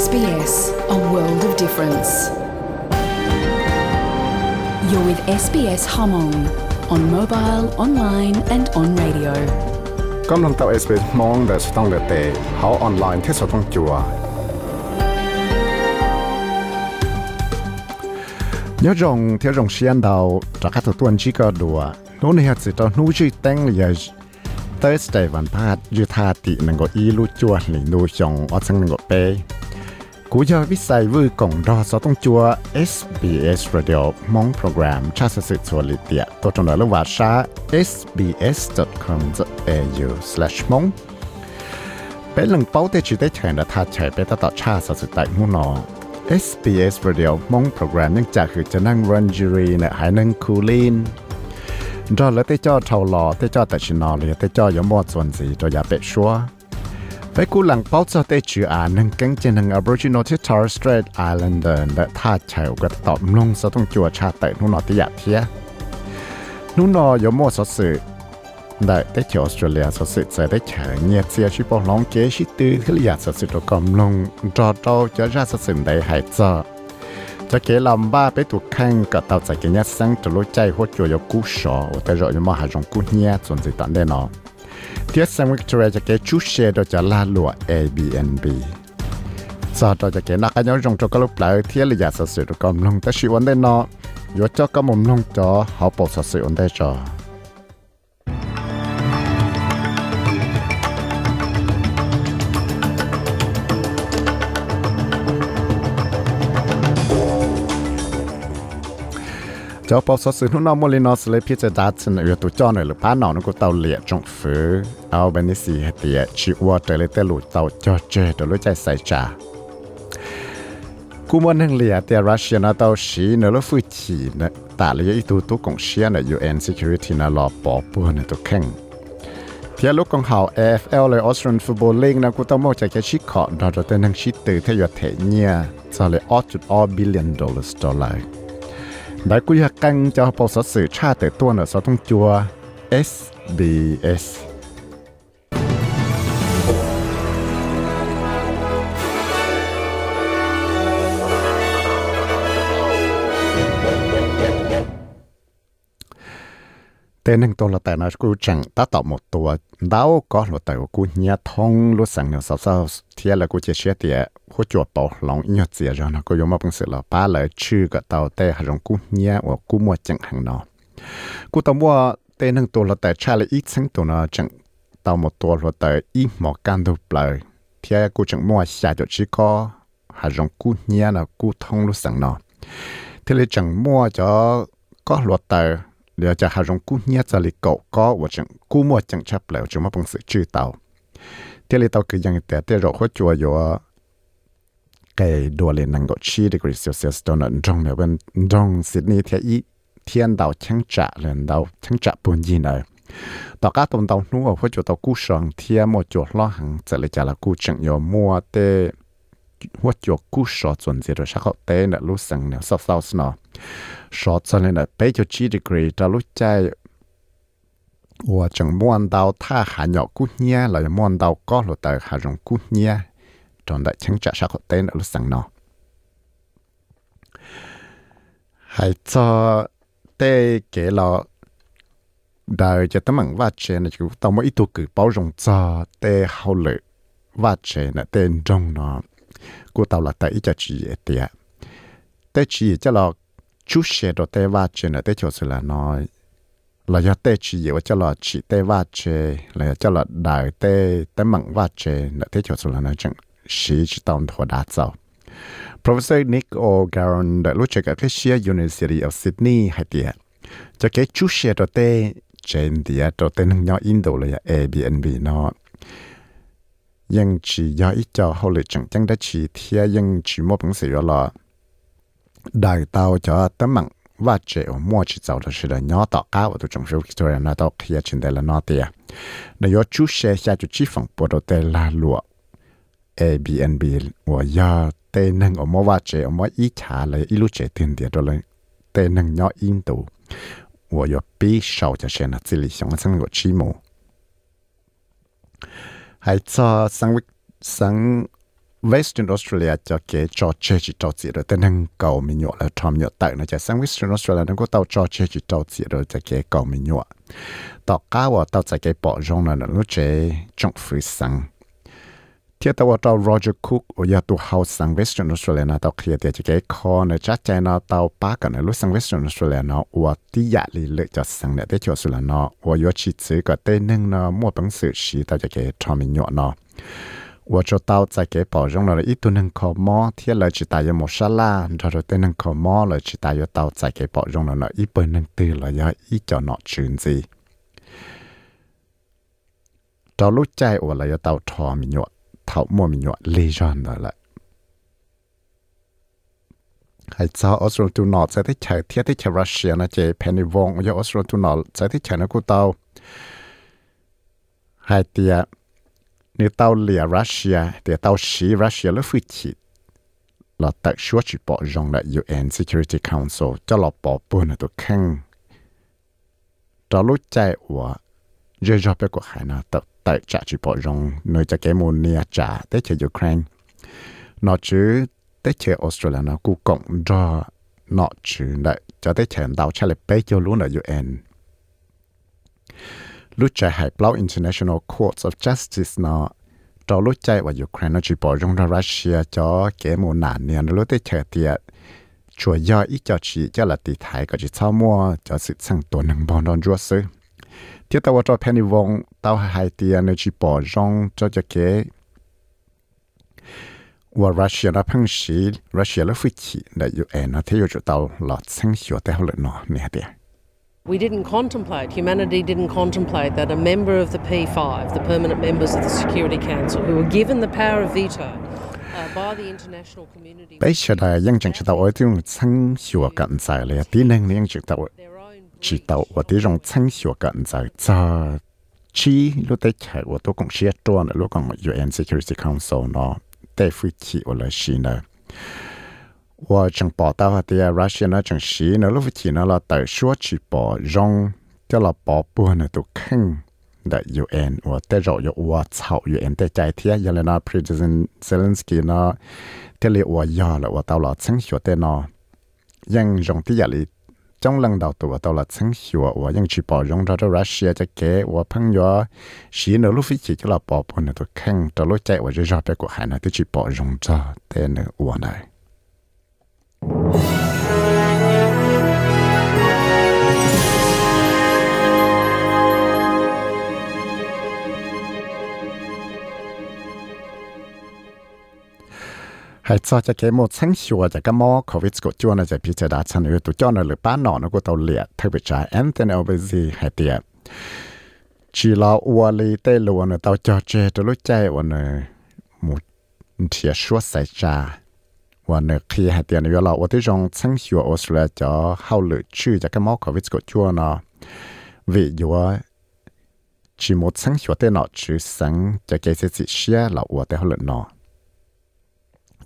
SBS, a world of difference. You're with SBS Hmong on mobile, online, and on radio. กำลังตับ SBS มองแต่สต้องเลือเตะเขาออนไลน์ที่สต้องจัวยอดงที่รงเชียนดาวจากขัดตัวนี้ก็ดัวนู้นเนี่ยสิตอนนู้ชื่อแตงเลย Thursday วันพาดยูทาตินังก็อีลูจัวหลิงดูชงอสังนังก็เป กูยอวิสัยวือกงรอสต้องจัว SBS Radio มองโปรแกรมชาติสิทธิ์สวลิเตียตัวจงเลยว่าชา sbs.com.au/mong เป็นหลังเป้าเตจิได้เชิญและทัดเฉยไปต่อชาติสุดท้ายมุ่งนอ SBS Radio มองโปรแกรมยังจากคือจะนั่งรันจูรีเนี่ยหายนั่งคูลินรอแล้วเตจอเท่าหล่อเตจอแต่ชินอเลยเตจอยมอดส่วนสีตัวอยาเป็ดชัว ไปกูหลังเป้าจะเตจืออ่านนั่งกังเจนัง Aboriginal ที่ Torres Strait Islander และท่าเฉาก็ตอบลงสะต้องจัวชาเตนู่นนอติยาเทียนู่นนอยมอดสสื่อได้ได้ที่ออสเตรเลียสสิจะได้เฉยเงียเสียชิปลองเกชิตือที่อยากสสิตัวกำลงรอเราจะราสสินได้หายจอจะเกลำบ้าไปถูกแข่งกับเต่าใจเกียสังจะรู้ใจหัวจัวยกู้ชอแต่เราจะมาหาจงกู้เนียส่วนสิตันได้เนาะ เทียสังวิกตอเรียจะเกชูเชดจะลาลัว Airbnb จอเราจะเกนักกันยองจงจะกลุกไหลเทียเลยอยากสสิตัวกำลงแต่ชีวันได้เนาะยอดเจ้าก็มุมลงจอเขาปกสสิวันได้จอ cho bao số sự nó mua lên nó sẽ lấy phía đá chân ở tụ cho này là phá nó nó có tàu liệt trong phứ ao bên này hết tiệt chỉ qua trở lại lụt tàu cho chơi để lối chạy sai trả cú muốn hàng liệt tiệt Russia nó tàu xí nó lúc phu chỉ nó tạ lấy ý tụ tụ cộng xí UN Security nó lọ bỏ bùa nó tụ khen thì lúc con hào AFL là Australian Football League nó cũng tao mua chạy cái chiếc khó đó rồi tên hàng chiếc từ, theo thể nhia, cho lại 8.8 billion dollars dollar đại quý hạt căng cho bộ sở sự tra tệ tuôn ở sở thông chùa SBS tên anh tôi là tại nó cũng chẳng ta tạo một tổ à, đau có là tại của nhà thông, lúc sáng nhiều sau sau thì là của chia sẻ thì à, hỗ trợ tổ lòng nhớ gì cho nó có dùng mà bằng sự là ba lời chữ cái tàu tê hay dùng của nhà và của mua chẳng hàng nó của tàu mua tên anh tôi là tại cha là ít sáng tôi nó à, chẳng tạo một tổ là tại ít một căn đồ lời thì của chẳng mua xả cho chỉ có hay dùng của nhà là của thông lúc sáng nó thì là chẳng mua cho có luật tờ ลยชื่อก็เต่าแต่หารกูเนี่ยว่ากูมัวจังหังเนาะกูต้องว่าเต้นหนึ่งตัวละแต่ชาเลยอีกสังตัวนะจังเต่าหมดตัวละแต่อีหมอกันดูเปล่าเทียกูจังมัวชาจดชิก็หารกูเนี่ยนะกูทงรู้สังเนาะเทียเลยจังมัวจะก็ละแต่ liệu cho hà rong cú nhớ cho li cậu có và chẳng cú mua chẳng chấp liệu chúng mà bằng sự chữ tàu thế li tàu cứ yang té té rồi khó chùa yo cái đồ lên năng độ chi degree Celsius đó là trong này bên trong Sydney thì ý thiên đạo chẳng trả lên đạo chẳng trả buồn gì nữa tàu cá tông tàu nú ở khó chùa tàu cú sòng thiên một chỗ lo hàng sẽ lại trả là หัวจวกูสอดส่วนเสียโดยชักเขาเต้นรู้สังเนี่ยเศร้าๆสนอสอดส่วนเลยนะไปจุดจีดีกรีจะรู้ใจว่าจังม้วนดาวท่าหาหยอกกูเนี่ยเราจะม้วนดาวก็หลุดแต่หาจงกูเนี่ยจนได้ชังจะชักเขาเต้นรู้สังเนาะให้จะเต้เก๋เราได้จะตั้งมั่งว่าเจนจะต้องมาอีตัวคื của tàu là tại ít cho chị tiệt tới chị cho là chú xe đồ tế va chê nữa tới chỗ sự là nói là do tê chỉ yếu cho là chỉ tê va chê là cho là đại tế tế mặn va chê nữa tới chỗ sự là nói chẳng sĩ chỉ tông thua đá dầu Professor Nick O'Garen đã lúc chơi cả cái Shea University of Sydney hay tiệt cho cái chú xe đồ tê trên tiệt đồ tế nâng in Indo là Airbnb nó ยังchỉ do ít cho hậu lệ chẳng chẳng đã chỉ thiaยังchỉ mua bằng sự là đại tàu cho tấm mạng và chế ở mua chỉ giàu đó là nhỏ tỏ cao ở trong số Victoria nó tàu kia trên đây là nó tiệt nếu có chú xe xa chú chi phòng bộ đồ tê là lụa Airbnb và do tê nâng ở mua và chế ở mua ít trả lại ít lúc chế tiền tiền đó là tê nâng nhỏ in tụ và có bị sầu cho xe là chỉ lý想生活起码。 hay cho sang sang Western Australia cho cái cho chế chỉ tàu chỉ rồi. Tên hàng cầu mình nhọ là thom nhọ tại nó cho sang Western Australia nó có tàu cho chế chỉ tàu chỉ rồi cho cái cầu mình nhọ tàu cá và tàu cho kế bỏ rong là nó chế trong phi sang. เทียตัวเรา Roger Cook โอยาตัว House สัง Western Australia นะตัวเคลียร์เตียจะแก่คอนะจัดใจนะตัวป้ากันนะรู้สัง Western Australia นะอวดที่ยาลีเลือกจะสังเนี่ยได้ชัวสุลานะอวยชิดซื้อก็เต้นนึงนะมั่วปังสือชีตัวจะแก่ทอมิญะนะว่าจะเต้าจะแก่ปอจงนะอีตัวนึงขอมอเทียเลยจิตายมอชาลาเราเต้นนึงขอมอเลยจิตายเต้าจะแก่ปอจงนะอีเปิ้นนึงตื่นเลยอีจอนะจืนจีเราลุกใจอวดเลยเต้าทอมิญะ thảo mua mình nhọ lê giòn đó lại hay cho Australia tu nọ sẽ thích chạy thiết thích chạy Russia nó chạy Penny Wong cho Australia tu nọ sẽ thích chạy nó của tao hay tia nếu tao lìa Russia thì tao xí Russia nó phi chỉ là tại số chỉ bỏ rong lại UN Security Council cho là bỏ buồn ở tụ khăn cho lúc chạy của giờ cho bé của hải nào tập tại trả chỉ bỏ rong, nơi cho cái môn nia trả tới chơi Ukraine. Nó chứ tới chơi Australia, nó cũng cộng cho nó chứ lại cho tới chơi đào trả lại bé cho luôn ở UN lúc chạy hải bao International Courts of Justice, nó cho lúc chạy vào Ukraine, nó chỉ bỏ rong ra Russia cho cái môn nạn nia. Nó lúc tới chơi tiệt à, chùa do ít cho chỉ cho là tỷ thái có chỉ sau mua cho sự sang tổ năng bỏ đòn chúa sư thiết tao cho Penny Wong tao hai tiền nó chỉ bỏ trong cho cho cái và Russia nó phăng sĩ Russia nó phi chỉ là UN nó thấy cho tao là sang hiểu tao lợi nó nè tiền We didn't contemplate, humanity didn't contemplate that a member of the P5, the permanent members of the Security Council, who were given the power of veto uh, by the international community chỉ tàu và tí rong xanh xua cận giờ cho chi lúc tới chạy và tôi cũng chia tròn lúc còn UN Security Council nó để phu chỉ và là xí nữa và chẳng bỏ tao và tia Russia nó chẳng xí nữa lúc chỉ nó là tàu xua chỉ bỏ rong cho là bỏ buồn là tôi khăng đại UN và tê rồi yo và chào UN tê chạy thia giờ là nó President Zelensky nó tê liệu và giờ là và tao là xanh xua tê nó nhưng rong tia là trong lần đầu tụi tao là sáng hiểu và những chỉ bỏ rong ra cho Russia cho kế và phăng gió chỉ nửa lúc phía chỉ cho là bỏ bỏ nữa tụi khăn cho lối chạy và rồi ra bé của hải này thì chỉ bỏ rong ra tên nữa và này hay cho cái một sáng sủa cái mò covid của chua này giải picha đã chăn ưu tụ cho nó lửa bán nọ nó của tàu liệt thay vì trái Anthony hay tiệt chỉ là ua lì tê lùa nó tàu cho chê tụ lúc chạy ua một thịa suốt xảy ra ua nó khi hay tiệt nó là ua tí rong sáng sủa Australia cho hao lửa chư cho cái mò covid của chua nó vì dùa chỉ một sáng sủa tê nọ chứ sáng cho cái sẽ chỉ share là ua tê hao nọ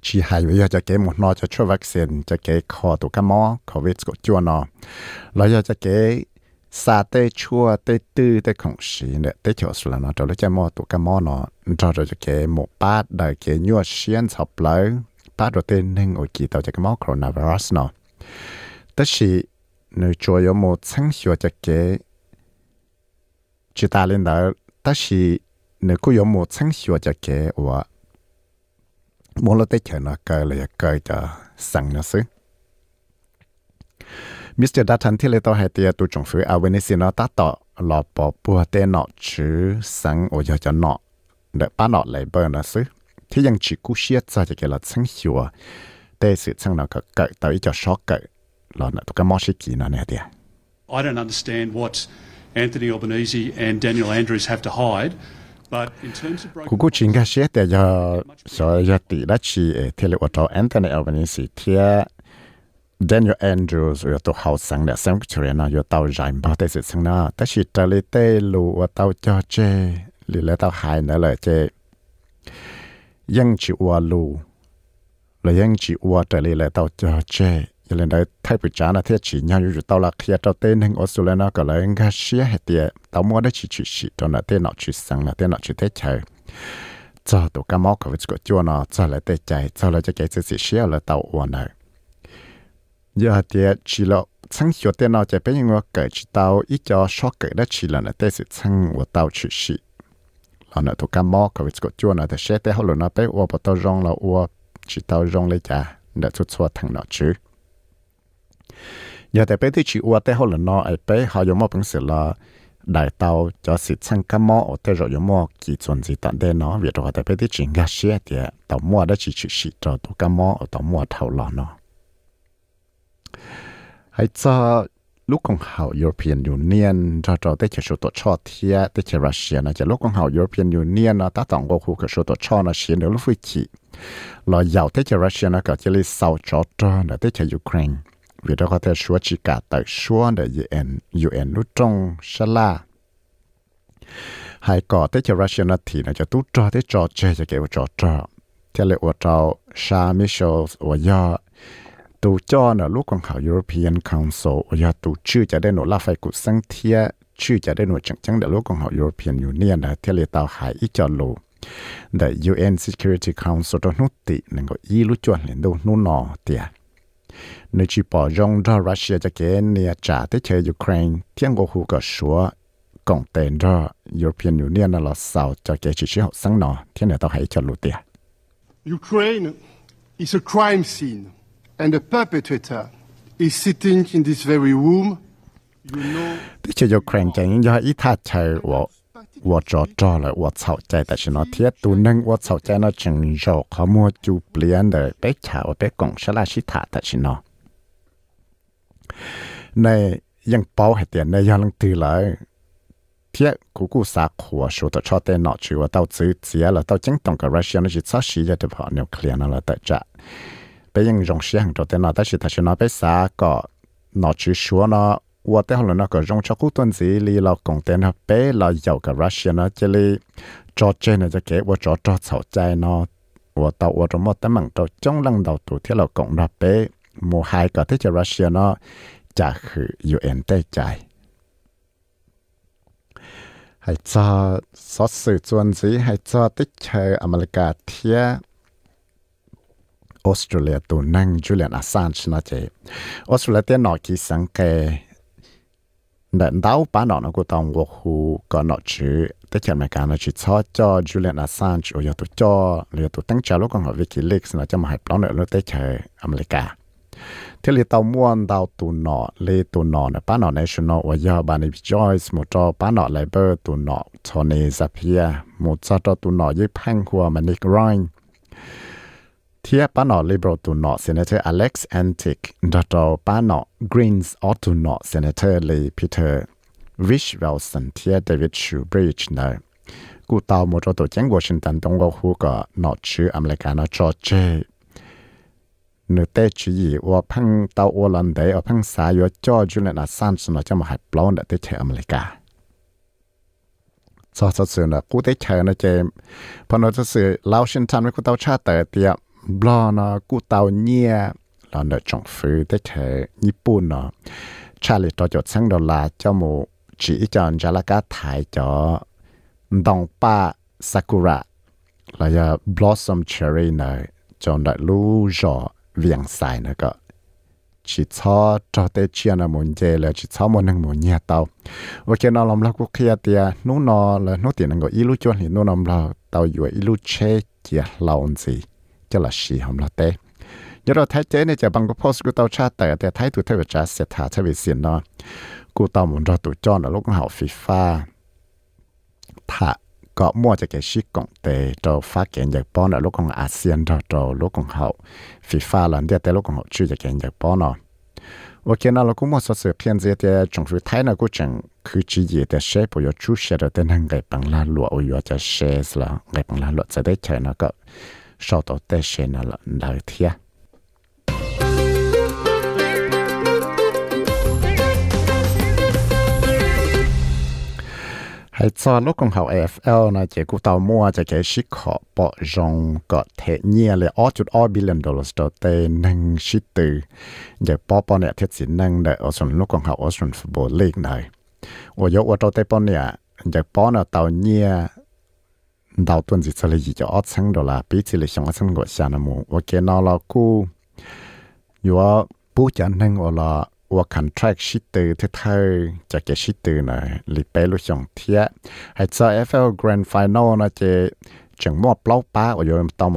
chỉ hay bây giờ จะเก๋หมดนอจะช่วยวัคซีนจะเก๋คอตัวกมอโควิดก็จวนอแล้วจะเก๋ซาเตชัวเตตื้อเตของสีเนี่ยเตเขียวสุดแล้วเนาะเราจะมอตัวกมอนอเราจะเก๋หมกป้าได้เก๋ยั่วเชียนสับเลยป้าเราเตนึงโอกีเราจะกมอโคโรนาไวรัสเนาะแต่สีเนื้อจัวยมอทั้งหัวจะเก๋จิตาเล่นเด้อแต่สีเนื้อกูยมอทั้งหัวจะเก๋ว่า muốn là tết chở nó cái là cái cho sẵn nó xứ. Mr. Dutton thì lấy tao hai tia tu trồng phứ à bên này nó tát tỏ lọ bỏ bùa tên nọ chứ sẵn ở giờ cho nọ. Để ba nọ lại bờ nó xứ. Thì ยัง chỉ cú xia ra cho cái là sẵn hiểu tê sự sẵn nó cỡ cỡ tới cho sọ cỡ lọ nó tụ cái mỏ xí kỹ nó nè tia I don't understand what Anthony Albanese and Daniel Andrews have to hide cú cú chính cái xét để cho so cho tỷ đã chỉ thì là ở Anthony Albanese thì Daniel Andrews ở tổ hậu sang đã xem cái nào ở tàu giải bao tay sự sang nào. Ta chỉ trả lời tê lù ở tàu cho chê. Lì là tàu hai nữa là chê. ยัง chỉ qua lù. Là ยัง chỉ qua trả lời là tàu cho chê 叫这。giờ lên đây thay bị trả là thế chỉ nhauอยู่tao là khi tao tên hình Australia nó có lại ngay xía hết tiệt tao mua đấy chỉ chỉ chỉ tao là tên nó chỉ sang là tên nó chỉ thế chơi cho tụ cá mò của cái chua nó cho lại tê chạy cho lại cho cái sự xí xíu là tàu uốn này giờ thì chỉ là chẳng hiểu tên nào chỉ biết những người kể chỉ tàu ít cho số kể đó chỉ là nó tê sự chẳng của tàu chỉ xí là nó tụ cá mò của cái chua nó thì sẽ tê họ nó bé uốn bắt tàu rong là uốn chỉ tàu rong lấy chả để chút xua thằng nó chứ Giờ thì bé thì chỉ uốn tê họ nó ai bé họ dùng một bằng sự là đại tàu cho sự sang cá mò ở thế rồi có mò kỳ chuẩn gì tận đây nó việc rồi tại bây giờ chỉ ngã xe thì tàu mua đó chỉ chỉ chỉ cho tàu cá mò ở tàu mua thầu lò nó hay cho lúc còn hậu European Union cho cho tới chỉ số tổ cho thì tới chỉ Russia nó chỉ lúc còn hậu European Union nó ta tổng có khu cái số tổ cho nó xí nữa lúc phi chỉ là giàu tới chỉ Russia nó có chỉ là sau cho cho nó tới chỉ Ukraine วิธีกเขาจะชัวจิกาตักชัวเดยูเอ็นยูเอ็นนุรงชลาหายก่อที่จะรัสเซีนาทีนะจะตุจอที่จอเจจะเกี่ยวจอจอเทเลอวจาชามิเชลส์วยอตูจอนะลูกของเขา European Council วยอตูชื่อจะได้หนูลาไฟกุสังเทียชื่อจะได้หนูจังจังเดลูกของเขายู European Union นะเทเลตาหายอีจอลูแต่ UN Security Council ตนุตินั่งก็อีลูจวนเห็นดูนู่นนอเตีย ในชีปอยองดอรัสเซียจะเกณฑ์เนี่ยจ่าที่เชยยูเครนเที่ยงโกฮูก็ชัวกองเตนดอยูเพียนยูเนียนนั่นเราสาวจะเกชิชิหกสังนอเที่ยงเนี่ยต้องให้จะรู้เตีย Ukraine is a crime scene and the perpetrator is sitting in this very room ที่เชยยูเครนจะยิ่งย่ออิทาเชยว่า ว่าจะจอเลยวัวเสาใจแต่ฉันเทียตัวนึงวัวเสาใจนอจึงโยกเขโมยจูเปลี่ยนเลยไปเฉาไปกงชลาชิตาแต่ฉันในยังเป้าให้เตียนในยังลังตีเลยเทียกูกูสาขัวชัวต่อชอเตนอชื่อว่าเต้าซื้อเสียแล้วเต้าจึงต้องกับรัสเซียนั่จิตซาชีจะเฉพอนิวเคลียร์นั่นแหละแต่จะไปยังยงเสียงตัวเตนอแต่ชิตาชนอไปสาก็นอชื่อชัวนอ ว่าแต่เราเนาะก็ยงชอบกุตันสีลีเราคงเต้นฮะเป้เราอยู่กับรัสเซียนะเจลีจอเจนะจะเก็บว่าจอจอเสาใจเนาะว่าตัวว่าเรหมดแต่มันงเจ้องลังดาวตัวที่เราคงรับเป้หมู่ไฮก็ที่จะรัสเซียเนาะจะคือยูเอ็นได้ใจให้จอสอดสื่อจวนสีให้จอติเชออเมริกาเทียออสเตรเลียตัวนั่งจูเลียนอาซานชนะเจออสเตรเลียเตียนอกีสังเกต đợt đau nọ nó của tông quốc hù có nó chứ tất cả mấy cái nó chỉ cho cho Julian Assange ở giờ tụ cho liệu tụ tăng trả lúc còn họ WikiLeaks nó cho mà hãy plong nữa nó tới chơi America. Thế là tàu muôn tàu tụ nọ lê tụ nọ nè bán nọ national ở giờ bà này Joyce một cho bán nọ Labor tụ nọ Tony Zapia, một cho cho tụ nọ với Pang Hua mà Nick Ryan. ที่ปานอลิเบรตุนอเซเนเตอร์อเล็กซ์แอนติกดอตปานอกรีนส์ออตุนอเซเนเตอร์ลีพีเตอร์วิชเวลสันทียเดวิดชูบริดจ์เนอร์กูตาวมจตัวจังวอชิงตันตรงก็ฮูก็นอชื่ออเมริกานอจอร์เจเนื้อเตชีว่าพังตาวโอลันเดอาพังสายจอจูเลนอาซันสนอจะมาหัดปลอนเดเชอเมริกาสอดสื่อนะกูได้เชิญนะเจมพอนอจะสื่อลาวชินทันไม่กูเตาชาเตอเตีย blo na ku tao nia la na chong fu te che ni pu na cha lịch to jo sang do là cho mo chỉ chọn cho là cá thải cho đồng ba sakura. Là ya blossom cherry này cho đại lu gió viang sai nữa cơ. Chỉ cho cho tới chia là muốn dễ là chỉ cho một năng muốn nhà tàu. Ok, cái nó làm là quốc kia thì nó nó là nó tiền năng gọi ilu cho thì nó làm là tàu tàu อยู่ ilu che chia lâu gì cho là xì hầm là té nhớ rồi thấy chế này chỉ bằng cái post của tàu cha tờ thì thấy tụi theo trả sẽ thả theo về xin nóกูตอมุนเราตัวจอนแล้วก็หาฟีฟ่าถ้าก็มั่วจะแกชิกงเตเราฟ้าเกณฑ์จากป้อนแล้วของอาเซียนเราเราลูกของเขาฟีฟ่าหลังเดียแต่ลูกของเขาชื่อจะแกณฑ์จากป้อนเนาะโอเคนะเราก็มั่วสเพียงเดียจงฟิไทยนะก็จังคือจีเยแต่เชปอยชูเชดแต่นั่งไงปังลาหลวอยจะเชสละไงปังลาหลวจะได้ใช้นะก็ sau đó tê xe nà lợn đời thia. Hãy cho lúc con học AFL này, chỉ cú tàu mua chỉ cái sĩ khó bỏ rong, có thể nhẹ là ở chút ở billion dollars đầu tê nâng sĩ từ giờ bỏ bỏ này thiết sĩ nâng để ở sân lúc con học ở sân football league này. Ở chỗ ở đầu tê bỏ này giờ bỏ nào tàu nhẹ đầu tuần gì cho lấy gì cho ớt xăng đồ là bí chỉ lấy xong ớt xăng gọi xa nằm mù và cái nó là cú yếu bố chả nên gọi là ว่า contract ชิตตือที่เธอจะเกชิตตือนะลิเปลุชงเทียให้จะ FL Grand Final นะจะจังมอบเล่าป้าว่าโยมต้อง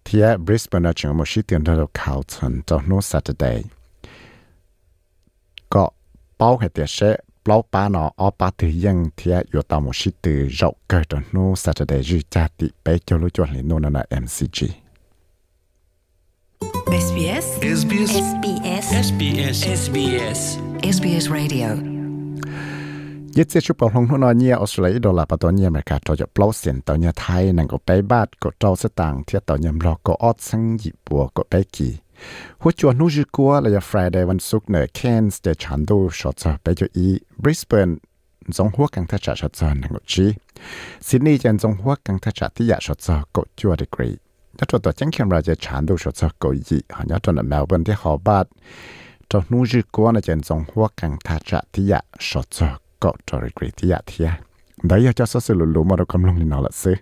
มาชิตตือ preliminary Grand Final เลย可能วูจังมาชิตตือ the Greater Western Sydney ตัวนู้จือกว่าเลย Friday วันศุกร์ใน MCG เทีย Brisbane นะจังมาชิตตือ the Carlton ตัวนู้ Saturday ก็เป้าให้เตียเช bao ba nó ở ba từ dân thì ở tàu một sĩ từ rộng cơ đó nó Saturday dư cha tị bé cho lối chuẩn lên nó là MCG. SBS SBS SBS SBS SBS SBS Radio ยึดเสียชุบปองลงนเนียออสเตรเลียดอลลาร์ปตัวเนียอเมริกาตัวจะปล้อเสียนตัวเนียไทยนั่งก็ไปบ้านก็เจ้าสตางค์เทียตัวเนี่ยรอก็ออดสังหยิบบัวก็ไปกี่หัวจวนนู้จืกัวเลยฟรายเดย์วันศุกร์เนอแคนส์เดชันดูชอตไปจอีบริสเบนจงหัวกังทัชชอตนังกจีซิดนีย์จันจงหัวกังทัชที่อยากชอตกดจัวดีกรีถ้าตัวตัวจังเข้มเราจะชันดูชอตกดยีหันยอดตัวเมลเบิร์นที่ฮอบาร์ดตัวนู้จืกัวในจันจงหัวกังทัชที่อยากชอต กดจัวดีกรีที่อยากเทียได้ยาจะสลุลุมาดูกำลังลิ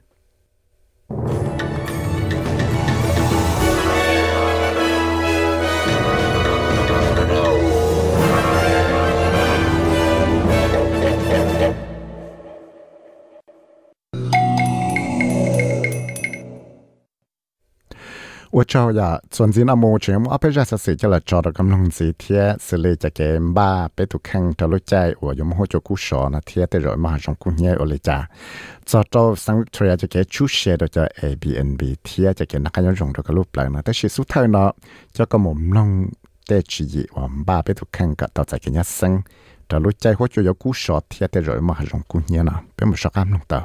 ว่าเจ้าอย่าส่วนจีนอโมเฉียมว่าเพื่อจะสิจะละจอดกำลังสีเทียสิเลจะเกมบ้าไปถูกแข่งทะลุใจอวยมโหจกุศลนะเทียแต่รอยมหาชงกุญเยอเลยจ้าจอดเจ้าสังเทียจะเกชูเชดจะ Airbnb เทียจะเกนักย้อนยงถูกรูปแปลงนะแต่ชีสุดท้ายเนาะเจ้าก็หมุนลงเตจีว่าบ้าไปถูกแข่งกับต่อใจกันยัดซึ่งทะลุใจหัวจยกุศลเทียแต่รอยมหาชงกุญเยนะเป็นมุสกามลงต่อ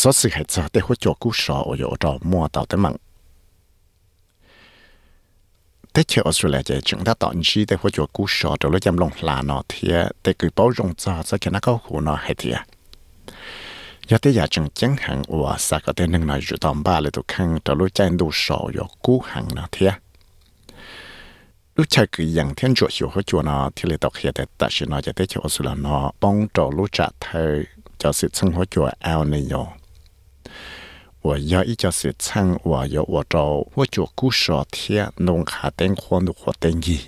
số sự hệ cho để hỗ trợ cú sọ ở chỗ đó mua tàu tới mặn thế chờ Australia chỉ chúng ta tận chi để hỗ trợ cú sọ rồi lấy chăm lòng là nó thì để cứ bảo rộng cho cho cái nó có hồ nó hay thì giờ tới giờ chừng chẳng hạn của sa có thể nâng nói rụt tầm ba lại tụ khăn? Rồi lấy chăm đủ sọ rồi cú hàng nó thì lúc chạy cứ yang thiên chuột hiểu hỗ trợ nó thì lại tộc hiện tại tại sự nó chỉ tới chờ Australia nó bông trò lúc trả thời cho sự sinh hỗ trợ ao này rồi 我要一家是唱，我要我找我做故事天弄下灯光的活灯仪。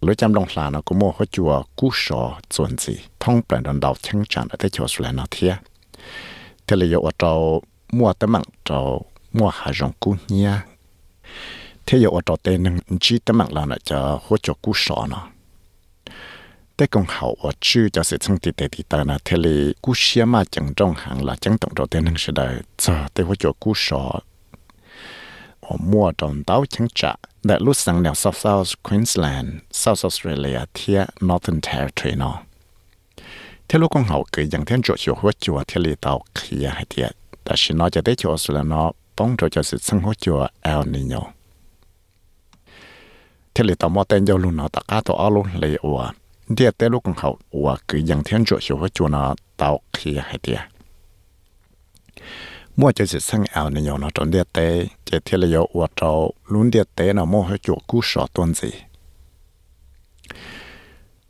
lúc chăm lòng là nó cũng mua hết chùa cú sọ chuẩn gì thông bản đoàn đầu chân chẳng ở đây chỗ là nó thiệt thế là ở trâu mua tấm mạng trâu mua hạ rong cú nhia thế ở trâu tên nâng chỉ tấm mạng là nó cho hết chùa cú sọ nó tế công hậu ở chữ cho sự thân tị tệ tị tờ là thế lì cú xia mà chẳng trong hàng là chẳng tổng trò tên năng sẽ đời cho tế hỗ trợ cú sọ ở mua trong tàu chẳng trả để lúc sang nèo South South Queensland South Australia thia Northern Territory nó thế lúc công hậu cứ dần thiên chỗ chỗ hỗ trợ thế lì tàu kia hay thiệtแต่ฉันน้อยจะได้chỗ Australia nó bóng cho cho sự sinh hỗ trợ El Nino thế lì tàu mò tên giao luôn nó tất cả tàu alo lấy ủa เ ดียแต่ลูกของเขาว่าคือยังเทียนจวดชัวจวนะเตาเขียให้เดียมั่วจะสิสังเอาในยอนะจนเดียเตเจเทียเลยว่าเราลุ้นเดียเตนะมั่วให้จวกู้สอต้นสิ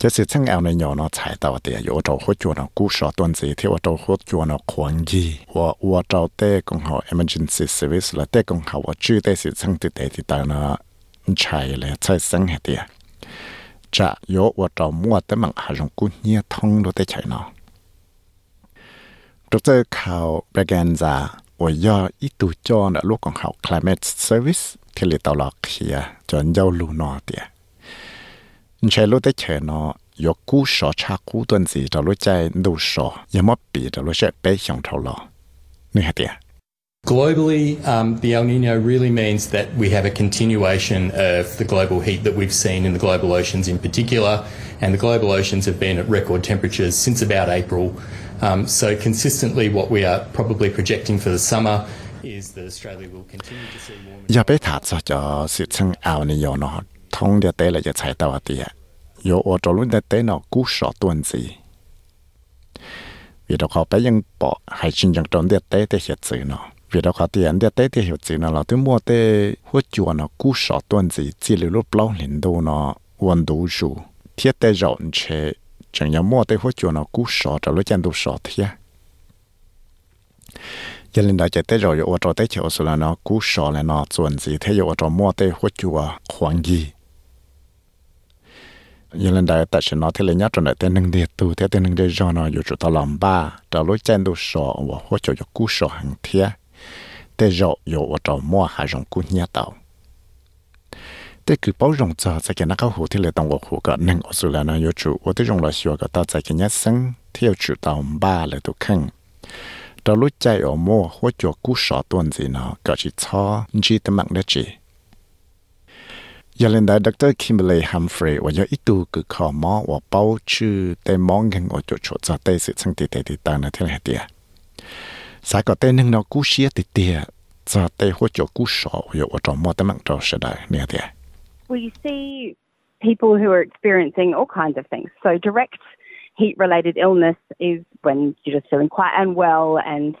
จะสิสังเอาในยอนะใช้ตาวเตียอยู่เราหัวจวนะกู้สอต้นสิที่ว่าเราหัวจวนะควงยีว่าว่าเราเตของเขา emergency service ละเตของเขาว่าชื่อเตสิสังติเตติตานะใช่เลยใช่สังให้เดีย chả yếu và trò mua tới mạng hà rong cú nhia thông đồ tới chạy nó. Rồi tới khảo Braganza và do ít tù cho đã lúc còn học Climate Service thì lì tàu lọc kia cho nhau lù nó tìa. Chạy lúc tới chạy nó yếu cú sọ cha cú tuần gì cho lúc chạy đủ sọ, yếu cho lúc chạy bé xong thầu lọ. Nữ hả tìa. Globally, um, the El Nino really means that we have a continuation of the global heat that we've seen in the global oceans in particular, and the global oceans have been at record temperatures since about April. Um, so, consistently, what we are probably projecting for the summer is that Australia will continue to see warmer. việc đó khó tiền để tới thì hiểu gì nó là tôi mua tới hỗ trợ nó cú sọ tuần gì chỉ là lúc lâu liền đâu nó vận đủ dù thiết tới rộng chế chẳng nhớ mua tới hỗ trợ nó cú sọ trở lúc chân đủ sọ thiết giờ lên đó chạy tới rồi ở chỗ tới chỗ số là nó cú sọ là nó tuần gì thế ở chỗ mua tới hỗ trợ khoản gì giờ lên đó tại sao nó thế là nhớ trong đại tên nâng địa tu thế tên nâng địa do nó อยู่ chỗ tao làm ba trở lúc chân đủ sọ và hỗ trợ cho cú sọ hàng thiết tê rộ yếu ở trò mua hà rộng cú nhà tàu. Tê cứ bảo rộng cho sẽ kẻ nạc hồ thì lại tổng ổ hồ gọt nâng ổ dù là nó chủ ổ tế rộng là xìa gọt tàu sẽ kẻ nhá sân theo chủ tàu ba là tụ khăn. Trò lúc chạy ở mua hô chùa cú sọ tuần gì nó gọt chỉ cho chỉ tâm mạng đế chỉ. Giờ lên đại Dr. Kimberly Humphrey và do cứ khó mò và bao chư tê mong ngân ổ chỗ chỗ cho tê sự chân tì tê tì tà nà thế là sai có tên nó cú xía tì tiệt cho tên hỗ trợ cú sọ giờ ở trong mò tên mạng trò sẽ đại nè tiệt We see people who are experiencing all kinds of things. So direct heat related illness is when you're just feeling quite unwell and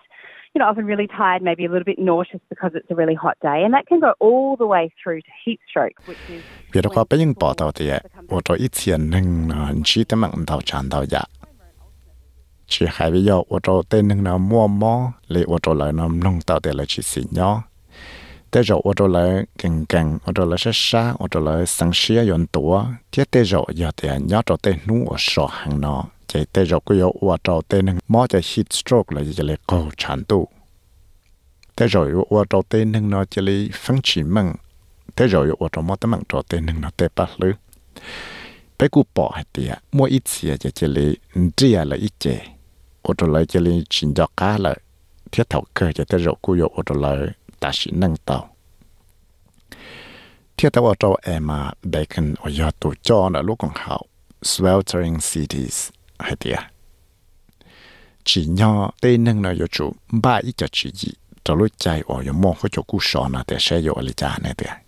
you know, often really tired, maybe a little bit nauseous because it's a really hot day. And that can go all the way through to heat stroke, which is. Vì đó có bây giờ bỏ tàu thì ở chỗ ít tiền nâng nó chỉ tấm mạng tàu tràn tàu dạ. Chỉ hai bây giờ ở chỗ tên nâng nó mua mò, lấy ở lại nó nông tàu để lại chỉ xịn nhỏ. Thế rồi lại càng càng, ở lại sát sát, ở lại sáng xía yon tủa. Thế thế rồi giờ thì nhớ chỗ tên nụ ở sọ hàng nó. Chỉ thế rồi cứ ở chỗ tên nâng mò cho heat stroke là chỉ lấy cầu chán tụ. Thế rồi ở chỗ tên nâng nó chỉ lấy phăng chỉ măng. Thế rồi ở chỗ mò tấm mạng chỗ tên nâng nó tê bát lư. Bé cụ bỏ hết tìa, mua ít xìa chỉ chỉ lấy chia là ít chè ô tô lại cho lên chín cho cá là thiết thảo cơ chỉ thế rồi cứ ô tô lại ta sĩ nâng tàu. Thiết thảo ô tô em mà bacon ở giờ tụ cho là lúc còn hậu. Sweltering cities hay tiệt Chỉ nhỏ tên nâng nó yếu chủ ba ít cho chỉ gì. Cho lúc chạy ở yếu mong có chỗ cú sọ nó để xe sẽ ở lý cha này tiệt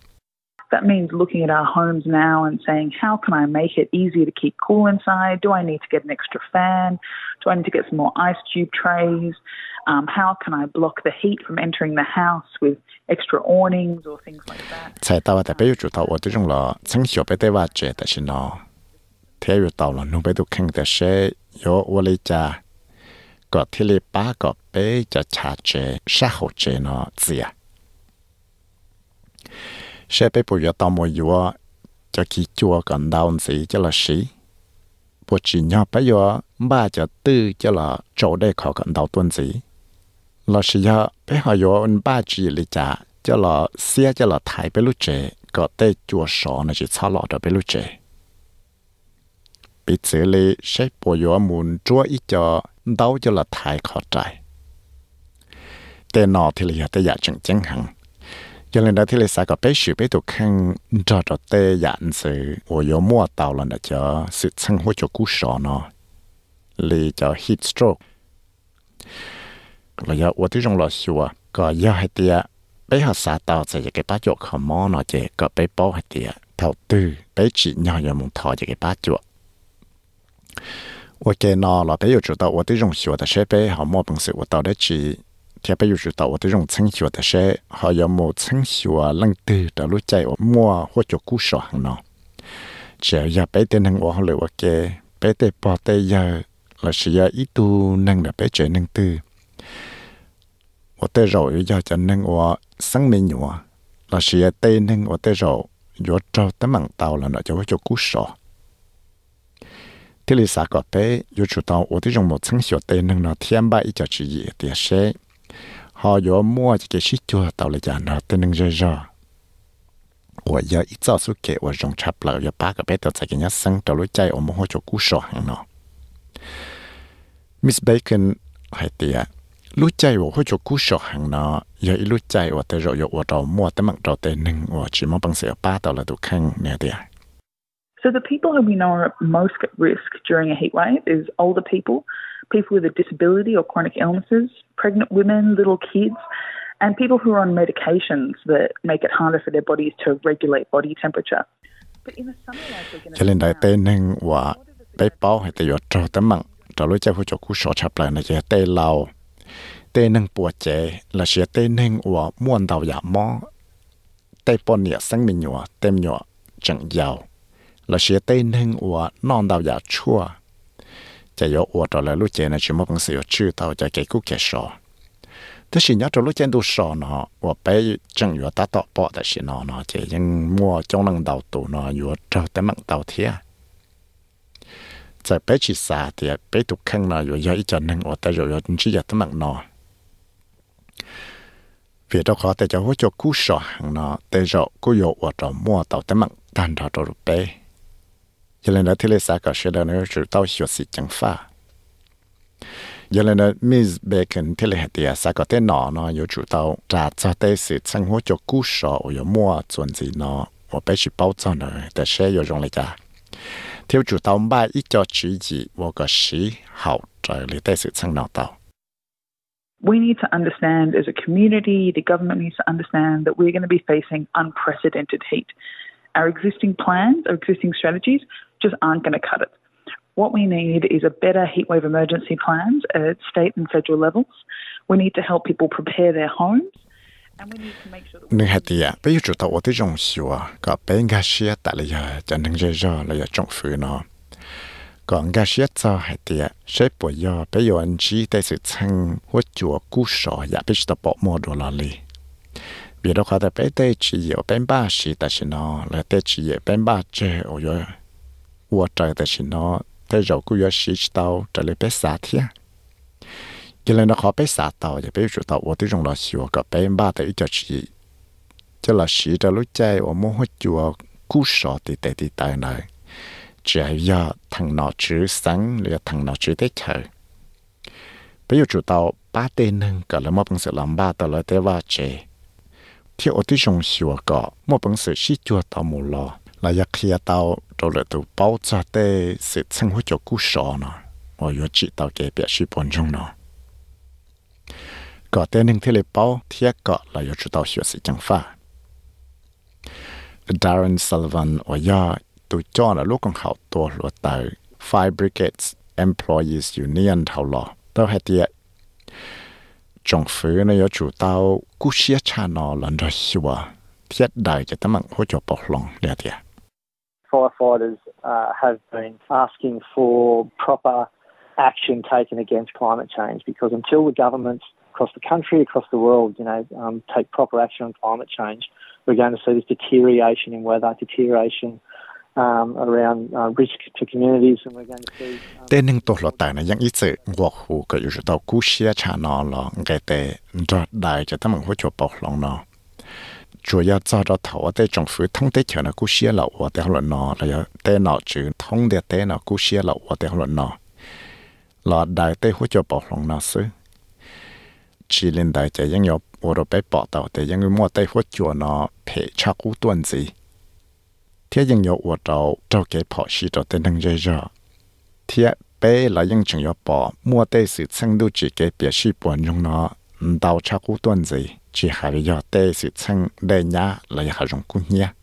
That means looking at our homes now and saying, how can I make it easier to keep cool inside? Do I need to get an extra fan? Do I need to get some more ice cube trays? Um, how can I block the heat from entering the house with extra awnings or things like that? Sẽ bị bùi tao mùi dùa cho khi chùa còn đau gì cho là sĩ bùi chỉ nhỏ bây giờ ba cho tư cho là chỗ đây khó còn đau tuần gì là sĩ giờ bây họ yo ba chỉ lý trả cho là xe cho là thái bây lúc trẻ có tê chùa sọ nó chỉ xa lọ cho bây lúc trẻ bị xử lý sẽ bùi yo muốn chúa ít cho đau cho là thái khó trái tê nọ thì là tê dạ chẳng chẳng hẳn cho nên đó thì là sao có bé sự bé tụ khăn, cho cho tê dạn sự của yếu mua tàu là để cho sự sang hỗ cho cú sọ nó, lì cho heat stroke. Là do ở ที่ trong lò xùa có do hai tia, bé họ xả tàu sẽ cái bát chuột họ mò nó chỉ có bé bó hai tia thầu tư, bé chỉ nhỏ nhỏ muốn thò cái bát chuột. Ở cái nó là bé yêu chủ tàu ở ที่ trong xùa ta sẽ bé họ mò bằng sự ở tàu đấy chỉ 毛本事，我到底去 theo bây giờ tàu tôi dùng chân chùa de sẽ họ có một chân chùa lăng từ đó lúc chạy ở mua hoặc cho cú sọ hàng nó chỉ giờ bé tên hàng họ lựa ok bé tên bỏ tên giờ là chỉ giờ ít tu năng là bé chơi năng từ ở tên rồi giờ cho năng ở sáng mình nhua là chỉ giờ tên năng ở tên rồi giờ cho tấm bằng tàu là nó cho cho cú sọ thế là sao có bé giờ chủ tàu ở đây dùng một chân chùa tên năng nó thiên ba ít cho chỉ gì thì sẽ họ có mua chỉ cái shit chua tàu lại giàn nó tên nâng rơ tôi giờ ít giờ suốt kệ tôi dùng chắp lại giờ ba cái bé tàu chạy cái nhát sang tàu lối chạy ở một chỗ cú sọ hàng nó Miss Bacon hay tiệt lúc chạy ở chỗ cú sọ hàng nó ít lúc chạy ở tàu rồi ở tàu mua tới mặt tàu tên nâng ở chỉ mong bằng sự ba tàu là tụ khăn nè tiệt So the people who we know are most at risk during a heat wave is older people, people with a disability or chronic illnesses, pregnant women, little kids, and people who are on medications that make it harder for their bodies to regulate body temperature. cho nên đại tên nên bao hay tấm lối chơi hỗ trợ cú sọ chập lại nên bùa chế là sẽ tê nên và muôn đầu giả mò tê bọn nhẹ sinh mình nhọ tem nhọ chẳng giàu là sẽ tê nên và non đầu giả chua จะยอวดต่อแล้วลูกเจนะชิมบังเสียชื่อเต่าจะเกกุเกชอแต่สินยอดลูกเจนดูชอเนาะว่าไปจังอยู่ตาต่อปอแต่สินอเนาะเจยังมัวจงนังเต่าตัวเนาะอยู่เต่าแต่มังเต่าเทียจะไปชิสาเตียไปทุกข้างเนาะอยู่ย่อยจันนังอดแต่อยู่ย่อยชิยาตมังเนาะเวียดขอแต่จะหัวจกู้ชอหังเนาะแต่จะกู้ยอวดต่อมัวเต่าแต่มังตันเต่าตัวเป้ giờ lên đó thì lấy sao cả sẽ là nó chủ tàu hiểu sự chẳng pha giờ lên đó Miss Bacon thì lấy địa sao cả tên nó nó yêu chủ tàu trả cho tới sự sinh hỗ cho cú sọ ở mua chuẩn gì nó ở bể chỉ bao cho nó để sẽ yêu dùng lại cả theo chủ tàu ba ít cho chỉ gì và cái sĩ hậu trời lý tế sự sang nào tàu We need to understand as a community, the government needs to understand that we're going to be facing unprecedented heat. Our existing plans, our existing strategies just aren't going to cut it. What we need is a better heatwave emergency plans at state and federal levels. We need to help people prepare their homes. nên hạt bây giờ chúng ta ở đây trồng xíu có bên gà xía tại là cho nên giờ giờ là trồng phứ nó còn gà xía cho hạt tiệt sẽ bây giờ bây giờ anh chỉ tại sự chăng hoặc chùa cú sọ ya bây giờ bỏ mua đồ là li vì đó khó tại bây đây chỉ có bên ba xí tại nó là tại chỉ có bên ba chơi ở giờ ở trời tại xin nó tại rồi cú giờ xí tao trở lại bên xa thiệt cho nên nó khó bé xả tàu thì bé chủ tàu ở tí trong là xíu có bé ba tới cho chị cho là xí cho lúc chạy ở mua hết chùa cú sọ thì tại thì tại này chỉ là thằng nó chữ sáng là thằng nó chữ tết chờ bé chủ tàu ba tên nâng cả là một bằng sự làm ba tàu là tế va chế thì ở tí trong xíu có một bằng sự xí chùa tàu mù lò là giặc kia tao rồi là tụ bao cho tê sự sinh hoạt cho cú sọ nó ở yếu chỉ tàu kế biệt sĩ bốn trong nó có tên hình thế lệ bao thiết có là yếu chủ tàu hiểu sự chẳng pha. Darren Sullivan ở tụ cho là lúc còn học tổ luật tại Fire Brigades Employees Union thảo lọ tao hay tiệt trong phủ này yếu chủ tàu cú xia cha nó lần đó hiểu thiết đại cho tấm mạng hỗ trợ bảo lòng lẽ tiệt. Firefighters uh, have been asking for proper action taken against climate change because until the governments across the country, across the world, you know, um, take proper action on climate change, we're going to see this deterioration in weather, deterioration um, around uh, risk to communities, and we're going to see. Lòng nó. 主要照着头，在政府通的钱呢，股些了我的了呢，还有电脑就通的电脑股些了我的了呢，那大的或者保龙那是，只能大家应有我都被报道的，因为莫的或者呢赔差股段子，天应有我到到给跑西到的能热热，天被来应仲要报，莫的是成都自己别是半用呢，唔到差股段子。chỉ hà lý do tê sự chăng đề nhá là hà rong cung nhá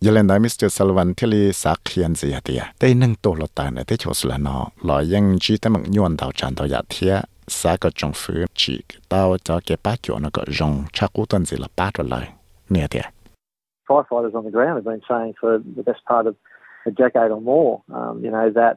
giờ lên đại Mr. Sullivan thì lý xác hiện gì hả tê nâng tổ lọ tàn này tê chỗ là nó lọ yên chỉ tê mộng nhuận tàu tràn tàu dạ thịa xác có trong phứ chỉ tao cho cái bát chỗ nó có rong chắc cú tuần gì là bát rồi lời nè thịa Firefighters on the ground have been saying for the best part of a decade or more, um, you know, that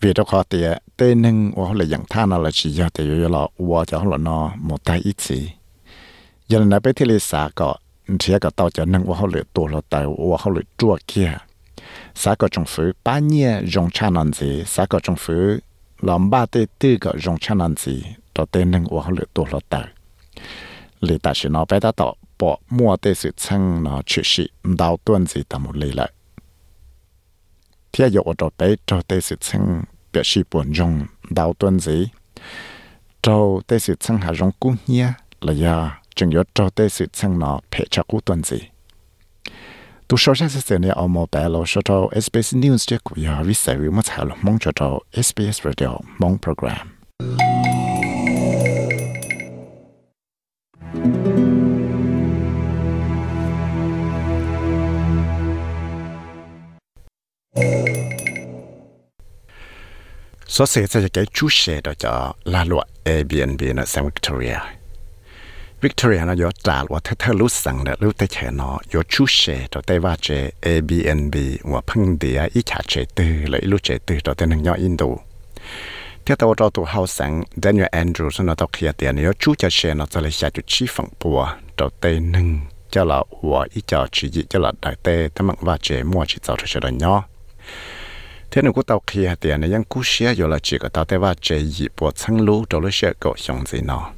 vì đó khó thì tên nâng ở là dạng tha nó là chỉ cho thì là ở cho là nó một tay ít gì giờ này bây thì xã có thì cái tàu cho nâng ở là tổ lọt tài ở họ là chua kia. Xã có trong phủ ba nhia rong cha nan gì xã có trong phủ làm ba tê tư cái rong cha nan gì đó tên nâng của họ lựa tổ lọt tờ lì ta chỉ nó bé ta tỏ, bỏ mua tê sự chăng nó chỉ đào tuần gì ta một lì lại. ที่อยู่อดเตะเจ้าเตะสิซึ่งเปียชีปวนยงดาวต้นสีเจ้าเตะสิซึ่งหายงกุ้งเนี้ยระยะจึงยศเจ้าเตะสิซึ่งเนาะเพชรกุ้ต้นสีตัวโซเชียลสื่อเนี่ยเอามาแปลเราชดเอา SBS News จะคุยหาวิสัยวิมัติหาลมองชดเอา SBS Radio มองโปรแกรม số xe sẽ cái chú xe đó cho là luật Airbnb ở San Victoria Victoria nó có trả và thế thế lúc sang đó lúc tới chè nó có chú xe đó tới va chè Airbnb và phăng địa ít chả chè từ lấy lúc chè tư đó tới nâng nhỏ Indo theo tàu cho tụ hậu sáng Daniel Andrews nó tao kia tiền có chú cho xe nó cho lấy xa chú chi phẳng bùa đó tới nâng cho là và ít cho chỉ gì cho là đại tê thế mà va chè mua chỉ tạo cho đó nhỏ thế nên cũng tàu kia tiền này ยัง cú xe rồi là chỉ có tàu tới va chè gì bộ sang đó là xe cổ xong gì nó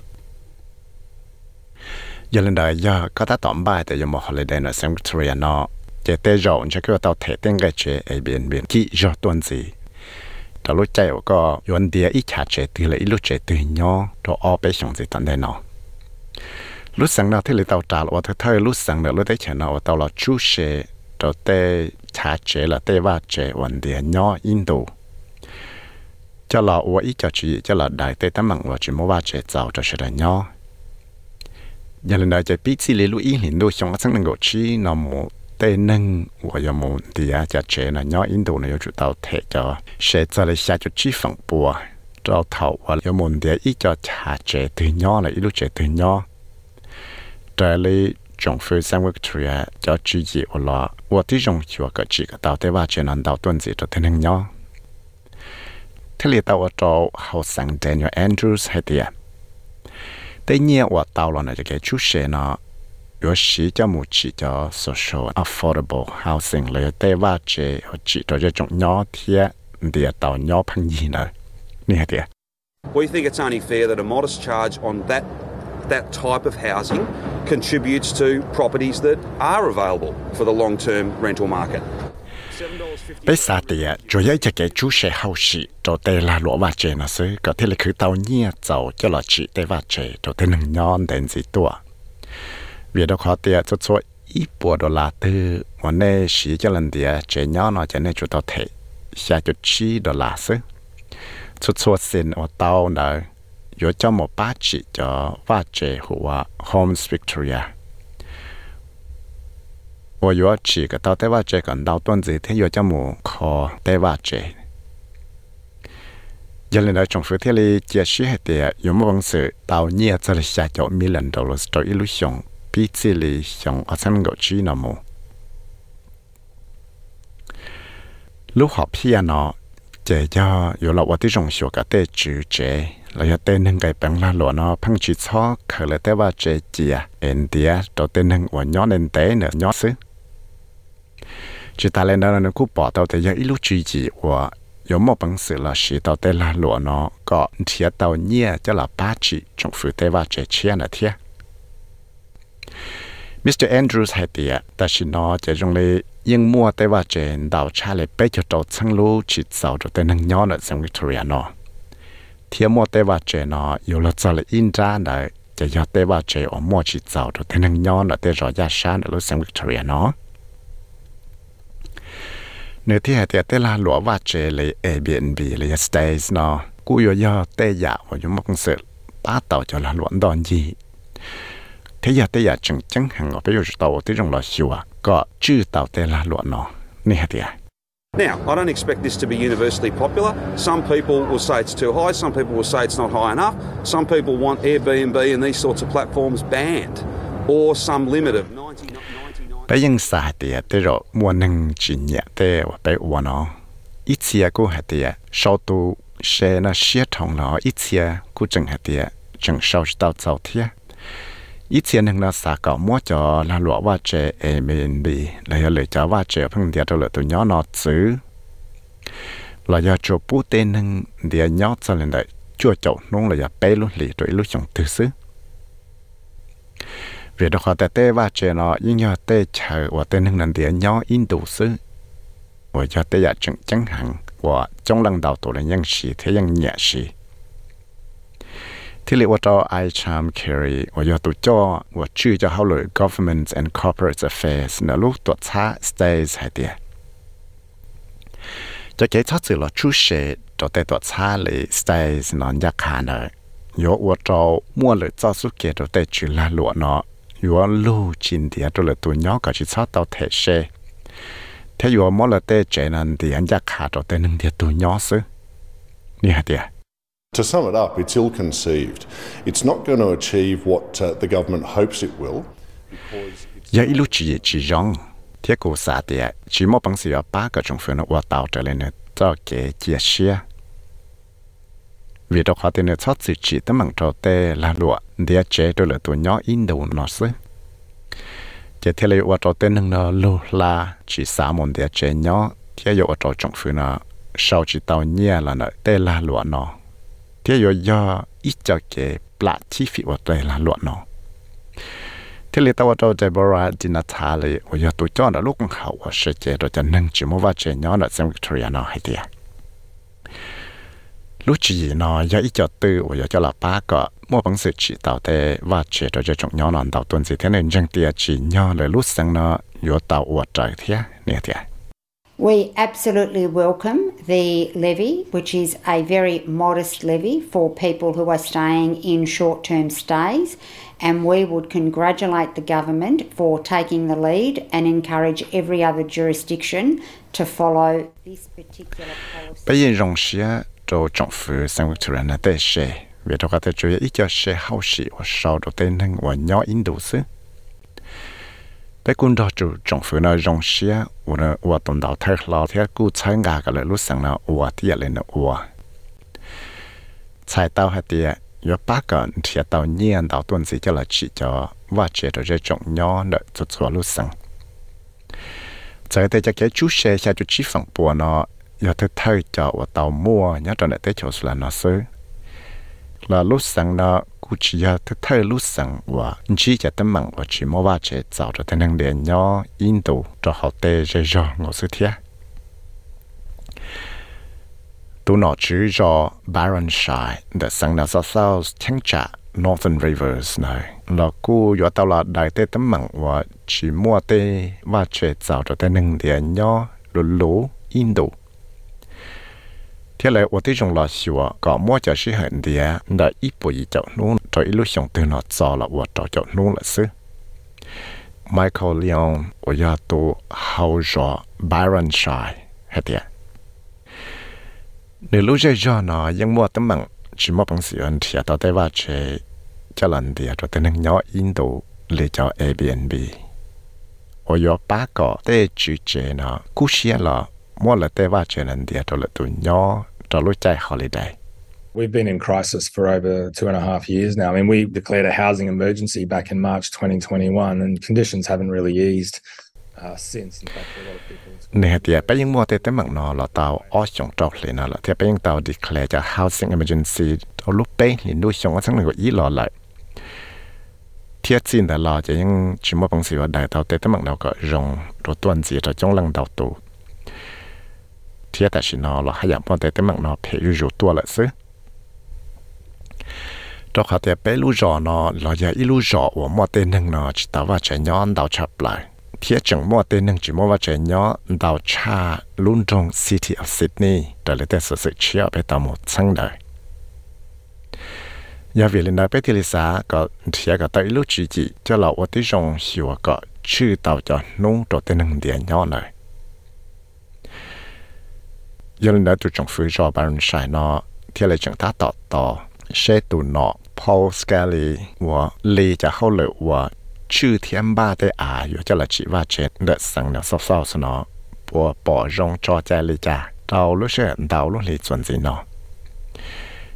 giờ lần đời, giờ có ta tóm bài tại giờ một holiday ở San Victoria nó chỉ tê rộng cho cái tàu thể tên cái chế Airbnb chỉ cho tuần gì. Đó lúc chạy có yuan địa ít chả chế từ lấy lúc chế từ nhỏ đó ở bên sông gì tận đây nó lúc sáng nào thì lấy tàu trả là thay lúc sáng nào lúc đấy chả nào tàu là chú xe đó tê chả chế là tê va chế yuan địa nhỏ Indo cho là ở ít cho chỉ cho là đại tê tấm bằng và chỉ mua va chế, giàu cho sẽ là nhỏ giờ lần đầu chạy biết xí lê lũ ý hiện đôi xong sáng năng gọi chi, nó mù tê nâng và giờ mù thì à chả chế là nhỏ Indo này chủ tàu thể cho. Sẽ cho lại xa cho chi phẳng bùa, cho thầu và giờ mù thì ít cho chả chế từ nhỏ là ít lúc chế từ nhỏ trở lại trong sang quốc trẻ cho chỉ dị ở lọ và tí trong chùa cả chỉ cả tàu tế ba chế năng tàu tuần dị cho thế năng nhỏ thế là tàu ở chỗ hậu sang Daniel Andrews hay tiệt tế nhiên và tàu là cái chú xe nó yếu sĩ cho một chỉ cho social affordable housing là tế va chế hoặc chỉ cho cho trong nhỏ thiệt địa tàu nhỏ phăng gì nữa nè thiệt We think it's only fair that a modest charge on that that type of housing contributes to properties that are available for the long-term rental market. bây giờ thì chủ yếu cho cái chú sẽ hậu sĩ cho tê là lúa và chế nó sư có thể là cứ tàu nhia giàu cho là chị tê và chế cho tê nâng nhon đến gì tua. Vì đó khó tiệt cho cho ít bộ đô la tư mà nè sĩ cho lần tiệt chế nhon nó cho nên chủ tàu thể xa cho chi đô la sư cho cho xin ở tàu nữa có cho một bát chỉ cho và chế của Homes Victoria 我有几个到台湾这个到段子，他有叫么考台湾这。giờ lên đó trong phía thế này chia sẻ hết địa, có một vấn sự tàu nhẹ cho là xa cho million dollars cho illusion, bị chỉ là xong ở sân gọi chi nào mù. lúc học piano, chế cho yếu lọ tí rồng xua cả tê chữ chế là yếu cái bằng la lọ nó phăng chữ cho khởi là tê ba chế chìa ên tía đầu tê nâng và nữa nhỏ xứ chỉ ta lên là nó cứ bỏ tàu tê yếu ít lúc chữ gì một bằng sự là sĩ tàu tê la lọ nó có thiệt tàu nhia cho là ba chữ trong phụ tê ba chế chia Mr. Andrews hay tiệt, ta chỉ nói chỉ trong lấy nhưng mua tê và trẻ đào cha lại bé cho tàu sang lú chỉ giàu cho tê năng nhỏ ở San Victoria nó thiệt mua tê và trẻ nó có là cho là in ra đấy chỉ cho tê và trẻ ở mua chỉ giàu cho tê năng nhỏ ở tê rõ ra sáng ở San Victoria nó nếu thì hệ tiệt là lúa và chế lấy Airbnb lấy stays nó cú yo yo tê dạ và yo mong sự ba tàu cho là luận đòn gì thế giờ tê dạ chừng chừng hàng ở bây giờ tàu tới trong là siêu à có chữ tàu tê là luận nó nè hệ tiệt Now, I don't expect this to be universally popular. Some people will say it's too high, some people will say it's not high enough. Some people want Airbnb and these sorts of platforms banned or some limit of 99. ไปยังสาเตียเตรมัวนึงจีเนียเตว่าไปอวนออีเชียกูหาเตียชาวตูเชนะเชียทองนออีเชียกูจึงหาเตียจึงชาวตาวเจ้าเทีย ít tiền hàng là xả cỏ mua cho là lụa và trẻ em mình đi lấy lời cho và trẻ phương tiện cho lựa tụi nhỏ nó chứ. Là do chỗ bút tên hàng địa cho lên đấy chua chậu nông là do bé luôn lì tuổi lúc chồng từ xứ. Vì đó họ tê và trẻ nhưng nhờ tê chờ và tên hàng lần địa nhỏ in đủ xứ. Và cho tê giả chẳng chẳng hẳn và trong lần đầu tụi là nhân sĩ, thế nhân nhẹ sĩ. ที่เรียกว่าจอ I Charm Carry ว่าอยู่ตัวจอว่าชื่อจะเขาเลย Government and Corporate Affairs นะลูกตัวช้า Stays ให้เดียจะเกี่ยวกับสื่อเราชูเชดจะแต่ตัวช้าเลย Stays นอนยากขานะยอว่าจอมั่วเลยจอสุเกตแต่จุลาหลวเนาะอยู่ว่าลู่จินเดียตัวเลยตัวย้อกับชิชาตัวเทเชถ้าอยู่ว่ามอลเตเจนันเดียนยากขาดตัวแต่หนึ่งเดียตัวย้อซื้อนี่ฮะเดีย To sum it up, it's ill conceived. It's not going to achieve what uh, the government hopes it will. Giờ ilu chỉ chỉ rong, thiết cố xã địa chỉ một bằng sự ba cái trong phương nó tạo trở lên nữa cho kế chia sẻ. Vì đó họ tên là thoát sự chỉ tấm bằng trò tê la lụa, địa chế đôi là tuổi nhỏ in đầu nó sứ. Chế thiết lấy trò tê nâng lu lù là chỉ xã môn địa chế nhỏ, thiết yếu trò trong phương nó sau chỉ tao nhẹ là nợ tê la lụa nó thế ở do ít cho cái plạ chi phí ở tê là lụa nó thế là tao trò Deborah Dinatale ở do tuổi cho nó lúc hậu ở sẽ chế rồi cho nâng chỉ mua vào chế nhỏ là xem Victoria nó hay tiệt lúc chỉ nó giờ ít cho tư và giờ cho là ba cái mua bằng sự chỉ tạo thế và chỉ cho cho chúng nhỏ nó tạo tuần gì thế nên chẳng tiệt chỉ nhỏ là lúc sáng nó yếu tạo ở trời thế nè thế We absolutely welcome the levy, which is a very modest levy for people who are staying in short term stays. And we would congratulate the government for taking the lead and encourage every other jurisdiction to follow this particular policy. bé cũng đó chú trong phía nó rong xia ủa nó u tồn đạo thay lo thế cú trái ngà cái là lúc sáng nó u thì lên nó u trái tao hay tiệt yo ba cái thì tao nhiên tao tuần gì cho là chỉ cho và chế được cái trọng nhỏ đợi cho cho lúc sáng trái tao cho cái chú xe xe chú chỉ phẳng bùa nó yo thứ thay cho u tao mua nhớ trong này tới chỗ là nó xứ là lúc sáng nào khu chỉ ya thứ thay lu sang và chỉ cho tấm mạng và chỉ mua ba chế tạo cho thành điện nhỏ in độ cho họ tê dễ dàng ngồi sự thiệt tu nó chỉ cho Shai đã sang nào sao sao chẳng trả Northern Rivers này là cô yo tao là đại tế tấm mạng và chỉ mua tê và chế tạo cho thành điện nhỏ lú lú in độ thế là ở đây chúng là sửa có mua cho sự hận đi à đã ít bộ gì chậu nôn cho ít lúc xong từ nó cho là ở cho chậu nôn là sư Michael Leon ở nhà tu hậu rõ Byron Shai hết đi nếu lúc chơi cho mua tấm bằng chỉ mua bằng sự ân thì à tao thấy ว่า chơi cho lần đi à cho tới năng nhỏ in đồ để cho Airbnb. Ở nhà bá cái để chủ chế nó cú xe là mua là thấy ว่า chơi lần đi à cho là tụi nhỏ trả lối chạy holiday. We've been in crisis for over two and a half years now. I mean, we declared a housing emergency back in March 2021, and conditions haven't really eased uh, since. In fact, a lot of people. Nè thì à, bây giờ mua tết mặn nọ là tàu ở trong trọc lên nọ là thì bây giờ tàu declare cho housing emergency ở lúc bây thì nuôi trong cái thằng này ý lọ lại. Thiết xin là lọ chỉ những chỉ một bằng sự đại tàu tết mặn nọ có rong rồi tuần gì rồi trong lăng đầu tù thiết tại chỉ nó là hay giảm phong tới tới mạng nó phải rủ tua lại xứ cho khá tiền bé lũ là giờ ít của mua tên nâng nó chỉ tao vào chạy đào chập lại thiết chẳng mua tên nâng chỉ mua vào chạy đào cha luôn city of Sydney trở lại tên sự chia bé tao một sang đời nhà viện lên đại bé có thiết có tới lũ chỉ chỉ cho lão ở tí rồng hiểu có chữ cho nung cho tên nâng điện nhon này ยันเนื้อตัวจงฟื้นจอบารุนชายนอเที่อะไรจังท่าต่อต่อเชตุนอพอลสแกลีว่าลีจะเข้าเลยว่าชื่อเทียมบ้าได้อาอยู่จะละชีว่าเช็ดเดสังเนาเศร้าๆสนอปัวปอรงจอใจลีจ้าเราลูกเชื่ดาวลูกลีส่วนสีนอ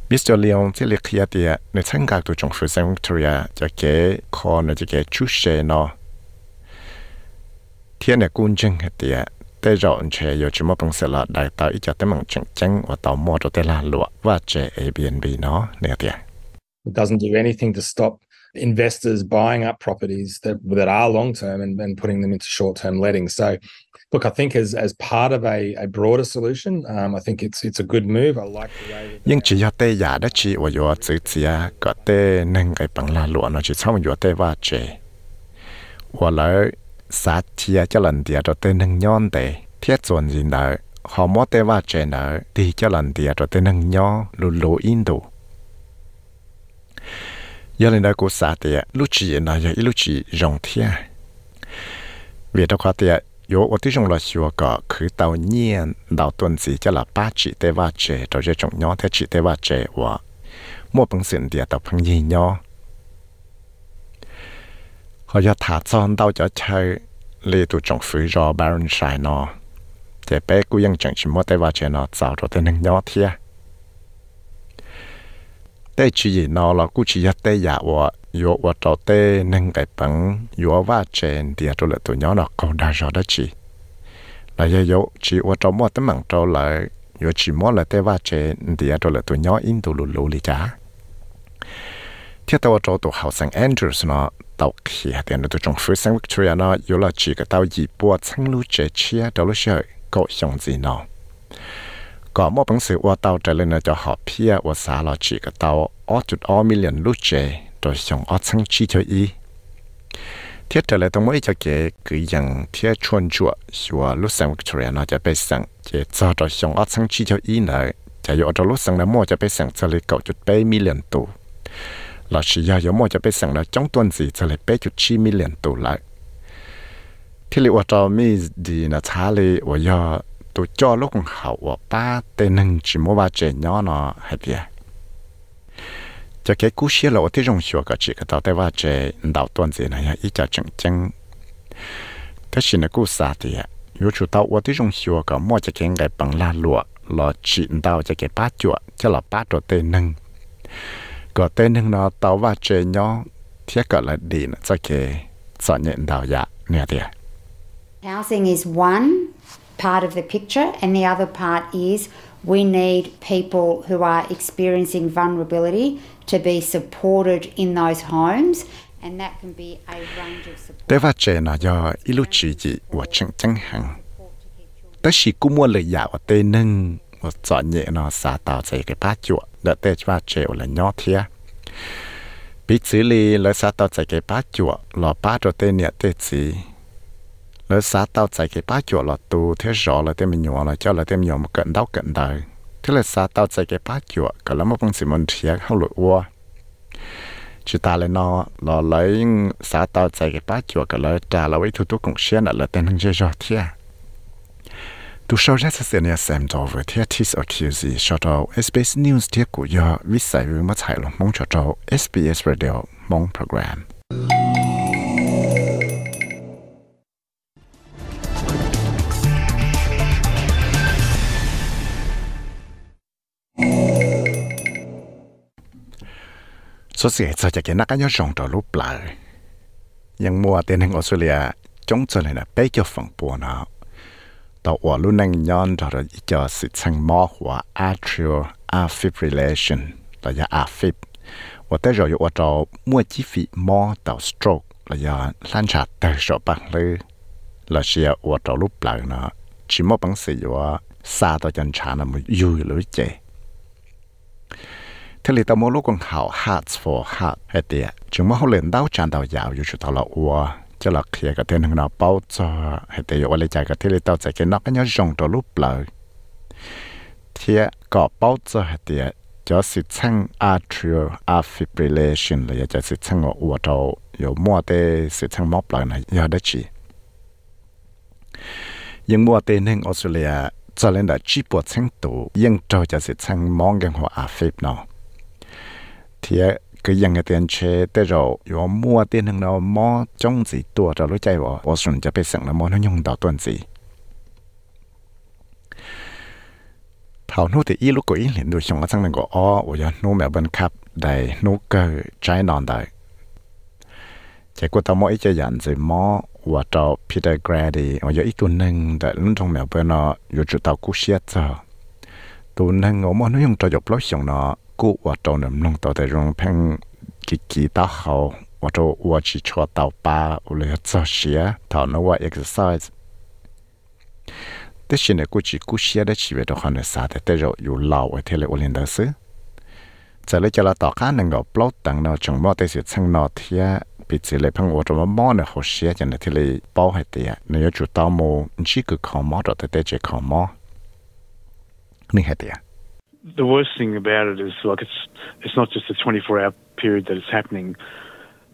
มิสเตอร์เลียงที่เลียกเดียในทั้งการตัวจงฟื้นเซนทรียจะเก๋คอนจะเก๋ชูเชนอเทียนเนี่ยกุญจึงเดีย 的。tế rõ chế yêu chỉ một bằng sự là đại tạo ít cho tế mạng chân chân và tạo mua cho tế là lụa và chế Airbnb nó nè tiệt. It doesn't do anything to stop investors buying up properties that that are long term and, and putting them into short term letting. So look, I think as as part of a, a broader solution, um, I think it's it's a good move. I like the way. nhưng chỉ có tê giả đó chỉ ở chỗ chữ chia có tê nâng cái bằng là lụa nó chỉ xong chỗ tê va chế và lại sa chia cho lần địa cho tên nâng nhon tệ thiết chuẩn gì nợ họ mốt tê va chè nợ thì cho lần địa cho tên nâng nhon lù lù in đủ giờ lên đó cô sa tệ lúc chỉ là giờ lúc chỉ rồng thiên vì đó có tệ yếu ở tí trong là xưa cả cứ tàu nhiên đào tuần gì cho là ba chỉ tê va chè cho cho trong nhon thế chỉ tê va chè và một bằng sự địa tàu bằng gì nhon họ cho thả son đau cho chơi, lì tụ trọng phí rồi baron sai nó chế bé cũng ยัง chẳng chỉ mua tay vào chơi nó tạo rồi tên nhỏ thia. Tê chỉ gì nó là cũng chỉ tê giả và yo và trò tê nâng cái bằng yo và trên thì tôi là tụ nhỏ nó còn đa rồi đó chỉ là yo yo chỉ và trò mua tấm mạng cho lại yo chỉ mua lại tê và trên thì tôi lại tụ nhỏ in tụ lù lù lì chả. Thiết tao trò tụ hậu sang Andrews nó ตกเขียเดี๋ยนตัวจงฟื้นสังวิกตอเรียนะยุลจีก็เต้ายีปัวชังลูเจเชียดอลเชยก็ยังจีนอก่อมอบังสือว่าเต้าจะเล่นจะหอบเพียว่าสาลอจีก็เต้าออจุดออมิเลียนลูเจโดยยองออชังจีเจอีเทียแต่ละตรงไม่จะเก๋คือยังเทียชวนจั่วชัวลูกสังวิกตอเรียนะจะไปสั่งเจจอดอยองอซังจีเจอีเนอจะอยู่อดลุสังนะโมจะไปสั่งจะเลยเก่าจุดไปมิเลียนตัว เราชี้ยาเยอะมอจะไปสั่งเราจ้องตัวสีจะเลยเป๊จุดชีมิเลียนตัวละที่เรียกว่าจอมีดีนะชาเลยว่ายอตัวจอลูกของเขาว่าป้าเตนึงจิมัว่าเจนยอเนาะให้เปียจะแค่กู้เชี่ยวเราที่รงชัวก็จีกต่อแต่ว่าเจนดาวตัวสีนะยะอีจะจังจังถ้าชินกู้สาธิยะยูชูเตาว่าที่รงชัวก็บมัจะแข่งไก่ปังลาลัวรอจีนดาวจะแก่ป้าจั่จะหลับป้าตัวเตนึง thì yếu chủ tao ở thế trong xua cái mua cho cái cái bằng la lụa là chỉ đào cho cái bát chuột cho là bát đồ tên nâng cái tên nâng nó tao va chế nhau thiết cái là đi nó cho cái chọn nhận đào dạ nè thì Housing is one part of the picture, and the other part is we need people who are experiencing vulnerability to be supported in those homes. And that can be a range of support. Tế va trẻ nó do ilu chỉ gì của chân chân hàng. Tế chỉ cũng mua lời dạo tê nâng một chọn nhẹ nó xả tạo chạy cái bát chuột đã tê ba triệu là nhỏ thia. Bị xử lý lời xa tạo chạy cái ba chuột lò ba rồi tê nhẹ tê chỉ. Lời xa tạo chạy cái ba chuột là tu thế rõ là tê mình nhỏ là cho là tê mình nhỏ một cận đau cận đời. Thế là xa tạo chạy cái ba chuột cả lắm một bằng sự mình thiệt không lụi ua chỉ ta lại nó là lấy xa tao chạy cái ba chuột có lỡ trả là với thủ tục cũng xuyên là tên hàng chơi rõ thiệt tu sau ra sẽ nhà xem cho với thiệt tis accuse cho cho SBS News thiết của do viết sai với mất hại lòng mong cho cho SBS Radio mong program số sẽ cho cho cái nát cái nhớ rong trò lúc lại nhưng mua tiền hàng Australia chống cho này là bé cho phần bùa nó tàu ở lúc nãy nhon rồi cho sự sang mò của atrial fibrillation là do afib. Và tới rồi ở cho mua chi phí mò tàu stroke là do lan trả tới rồi bằng lư là sẽ ở cho lúc lại chỉ một bằng sự do xa tàu chân trả là một dùi lưỡi chè thế thì tao mua lúc còn hảo hearts for heart hay tiệt chúng mà lên đau tràn đau dạo dù chúng tao là ua จะหลักเคลียกับเทนงเราเป้าจะให้เตยว่าเลยใจกับที่เราเตาใจกันนักก็ยังจงตัวรูปเลยเทียก็เป้าจะให้เตียจะสิช่าง atrial fibrillation เลยจะสิช่างอัวเรา有มัวเตสิช่างมอบเลยนะยาได้จียังมัวเตนึงออสเตรเลียจะเล่นได้จีปวดช่างตัวยังจะจะสิช่างมองกันหัวอาฟิบเนาะ thì cái yang ก็ยังเตือนเชแต่เราอยู่มั่วเตียนึ่งเราหม้อจ้องสีตัวเรารู้ใจว่าโอสนจะไปสั่งละมอนั่งยงดาวต้นสีเผาโน้ตอีลูกก็อีเห็นดูชงก็สั่งนึ่งก็อ้อโอ้ยนู้แบบบันคับได้นู้ก็ใช้นอนได้จกูตามออีจะยันสิมอว่าเจ้าพีเตอร์แกรดีเอาอยู่อีตัวหนึ่งแต่ลุงนทองแบบเป็นเออยู่จุดเตากุเชียเจอตัวหนึ่งเอามอนุยงจะหยบล้อชงเนาะ cú và trâu nằm nông tàu tại rong phăng kỳ kỳ hậu và trâu và chỉ cho ba u lệ cho xía thảo nó và exercise. Thế xin này cú chỉ cú xía để chỉ về đó hoàn sa thế thế rồi dù lâu ở thế là u lên đó xứ giờ lấy cho là tàu cá nâng gạo plot tăng nó trồng mò tây sự sang nó thia bị chỉ lấy phăng và trâu mò nó hồ xía cho nên thế là bao hay tiệt nếu chủ tàu mò chỉ cứ khó mò rồi thế thế chỉ khó mò nên hay tiệt The worst thing about it is like it's it's not just a 24 hour period that it's happening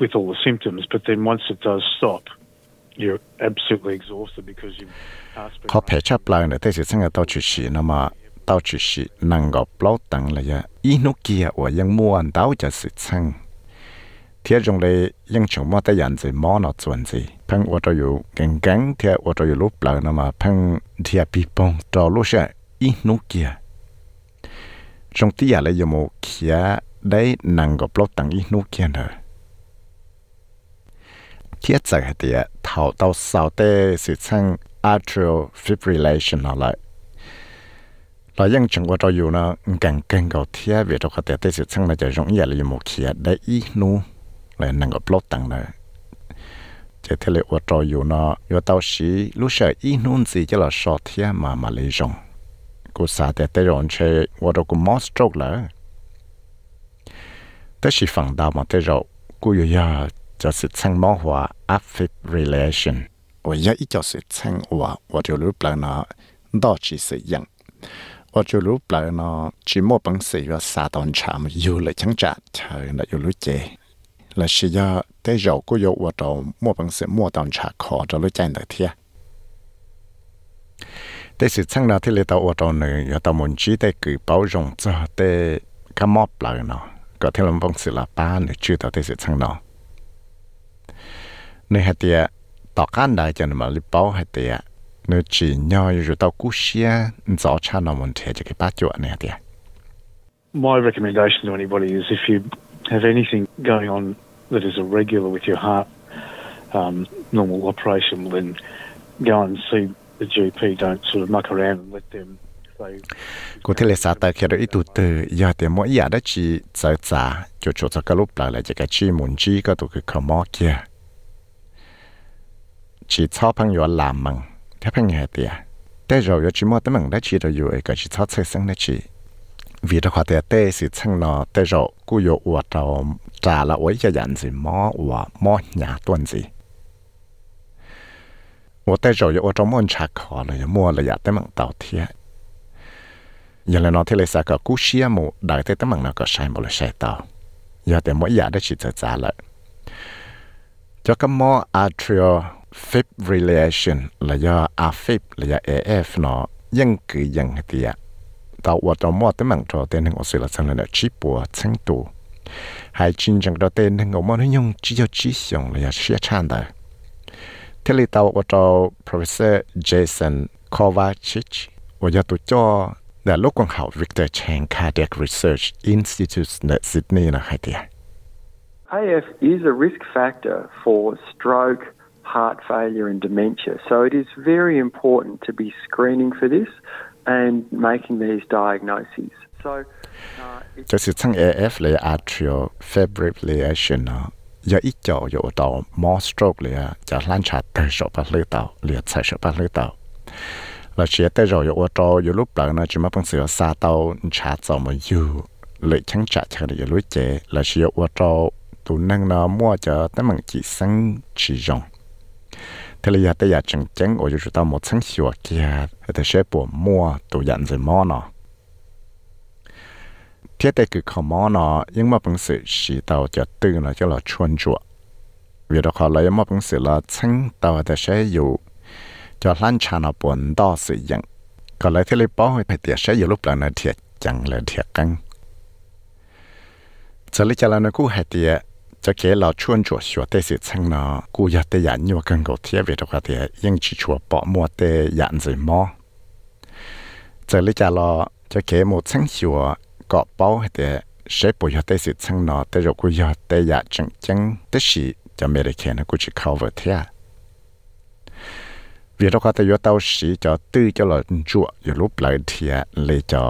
with all the symptoms, but then once it does stop, you're absolutely exhausted because you've เขาเพชรปลายเนี่ยแต่สิสังเกตตัวจุดสีนะมาตัวจุดสีนั่งกับปลอตังเลยอะอีนุกี้ว่ายังม้วนตัวจะสิสังเทียจงเลยยังชงมาแต่ยันใจมอนาจวนใจเพิ่งว่าจะอยู่เก่งเก่งเทียว่าจะอยู่รูปปลายนะมาเพิ่งเทียปีปงจอลูกเช่อีนุกี้ trong tí giả lại giờ một kia đấy nàng gặp lót tặng ít nút kia nữa thiết giờ hạt tiệt thảo sao tê sự sang atrial fibrillation nó lại là những chẳng qua trâu yêu nó càng càng gạo thiết về trong hạt tiệt tê sự sang là giờ rộng giả lại giờ ít nút lại nàng gặp lót tặng nữa chế thế lệ của trâu yêu nó yêu tàu sĩ lúc sợ ít nút gì cho là sọt thiết mà mà lấy rộng ก็แต่แต่สิช่างเราจะ容易เลยหมกเขียได้อีนูเลยนั่งก็ปลดตังเลยจะเทเลว่าเราอยู่นะอยู่到时路上อีนูสิจะเราสอเทียมามาเลยจงกูสาแต่แต่容易ว่าเรากูมอสโตรกเลยแต่是放大嘛แต่เรากูอยู่要就是称么话 fibrillation 我要一叫是称我，我就路不呢，到几是样，我就路不呢，只莫本事要杀到茶么，有了强炸，才那有路接，那是要在绕过有我到莫本事莫当茶考到路站的天。 แต่สิช่างนาที่เลตาอวดเอาหนึ่งอย่าตามุนจีได้กือเป้ารงจะได้ก็มอบเปล่าเนาะก็ที่ลำพงศิลป้าเนี่ยชื่อต่อที่สิช่างเนาะในหัตเตีย tỏ can đại cho mà li bao hay tiệt nếu chỉ nhau rồi tao cú xia rõ cha nó muốn thế cho cái bát chuột này tiệt My recommendation to anybody is if you have anything going on that is irregular with your heart um, normal operation, then go and see có thể là sao ta khi đó ít tụt từ giờ thì mỗi giờ đó chỉ sợ trả cho chỗ cho cái lúc lại là chỉ cái chi muốn chi, có tụi cái khẩu mỏ kia. Chỉ cho phong nhau làm mừng thế bằng nhau thì à. Thế rồi giờ chỉ mỗi tấm mừng đó chỉ rồi rồi cái chỉ cho xây xong đó chỉ vì đó khoa tiền thế sự chăng nó tê rồi cứ yo uo trào trả là uo cho dặn gì mỏ uo mỏ nhà tuần gì. 我带着有我专门查考了，有摸了呀，แต่มันต่อเทียอย่างเราที่เลยสักกูเชียมูได้แต่แต่มันเราก็ใช้หมดเลยใช้ต่ออย่าแต่ไม่อยากได้ชิดจะจ่าเลยจะก็มอ atrial fibrillation ระยะ AFib ระยะ AF เนาะยังคือยังเดียแต่ว่าตัวมอแต่มันตัวเต้นหนึ่งอสิละสังเลยชีปัวชั้งตัวให้จริงจังตัวเต้นหนึ่งอมันยังจีจะจีสงระยะเชี่ยชาญได้ Kelly Professor Jason Kovacic và do Victor Chang Cardiac Research Institute ở AF is a risk factor for stroke, heart failure and dementia. So it is very important to be screening for this and making these diagnoses. So uh, it's... จะสิทั้ง AF เลย atrial fibrillation giờ ít chỗ dụ tàu mó stroke lìa giờ lan chặt số ba lưỡi tàu lìa chạy số ba lưỡi tàu là chỉ tới rồi dụ tàu dụ lúc đó nó chỉ mà bằng sửa xa tàu chặt tàu mà dụ lưỡi chẳng chặt chặt lìa lưỡi chế là chỉ dụ tàu tụ năng nó mua cho tới bằng chỉ sáng chỉ rồng thế là giờ tới giờ chẳng chẳng ở dụ tàu một sáng sửa kia thì sẽ mua tụ dặn rồi mò nó เทียแต่คือขมอเนอยังมาปังสือสีเตาจะตื่นแล้วจะเราชวนจั่วเวลาขอเลยมาปังสือละชั้งเตาแต่ใช้อยู่จะลั่นชานาปนต่อสื่อยังก็เลยที่เลยป้อให้ไปเตียใช้อยู่รูปหลังนาเทียจังเลยเทียกังจะเลยจาแล้วนะกูให้เตียจะเกเราชวนจั่วชัวเตสิชั้งเนอกูอยากเตียยันอยู่กันกูเทียเวลาขอเตียยังชิชัวปอมัวเตียยันสิมอจะเลยจะรอจะเกหมดชั้งชัว กาะเป้าแต่ใช้ปุ๋ยเตสิทั้งนอแต่เรากูยอดแต่อยากจังจังแต่สิจะไม่ได้แค่นะกูจะเข้าเวทียวีรก็แต่ยอดเต้าสีจะตื้อจะหลอดจั่วอยู่รูปไหลเทียเลยจะ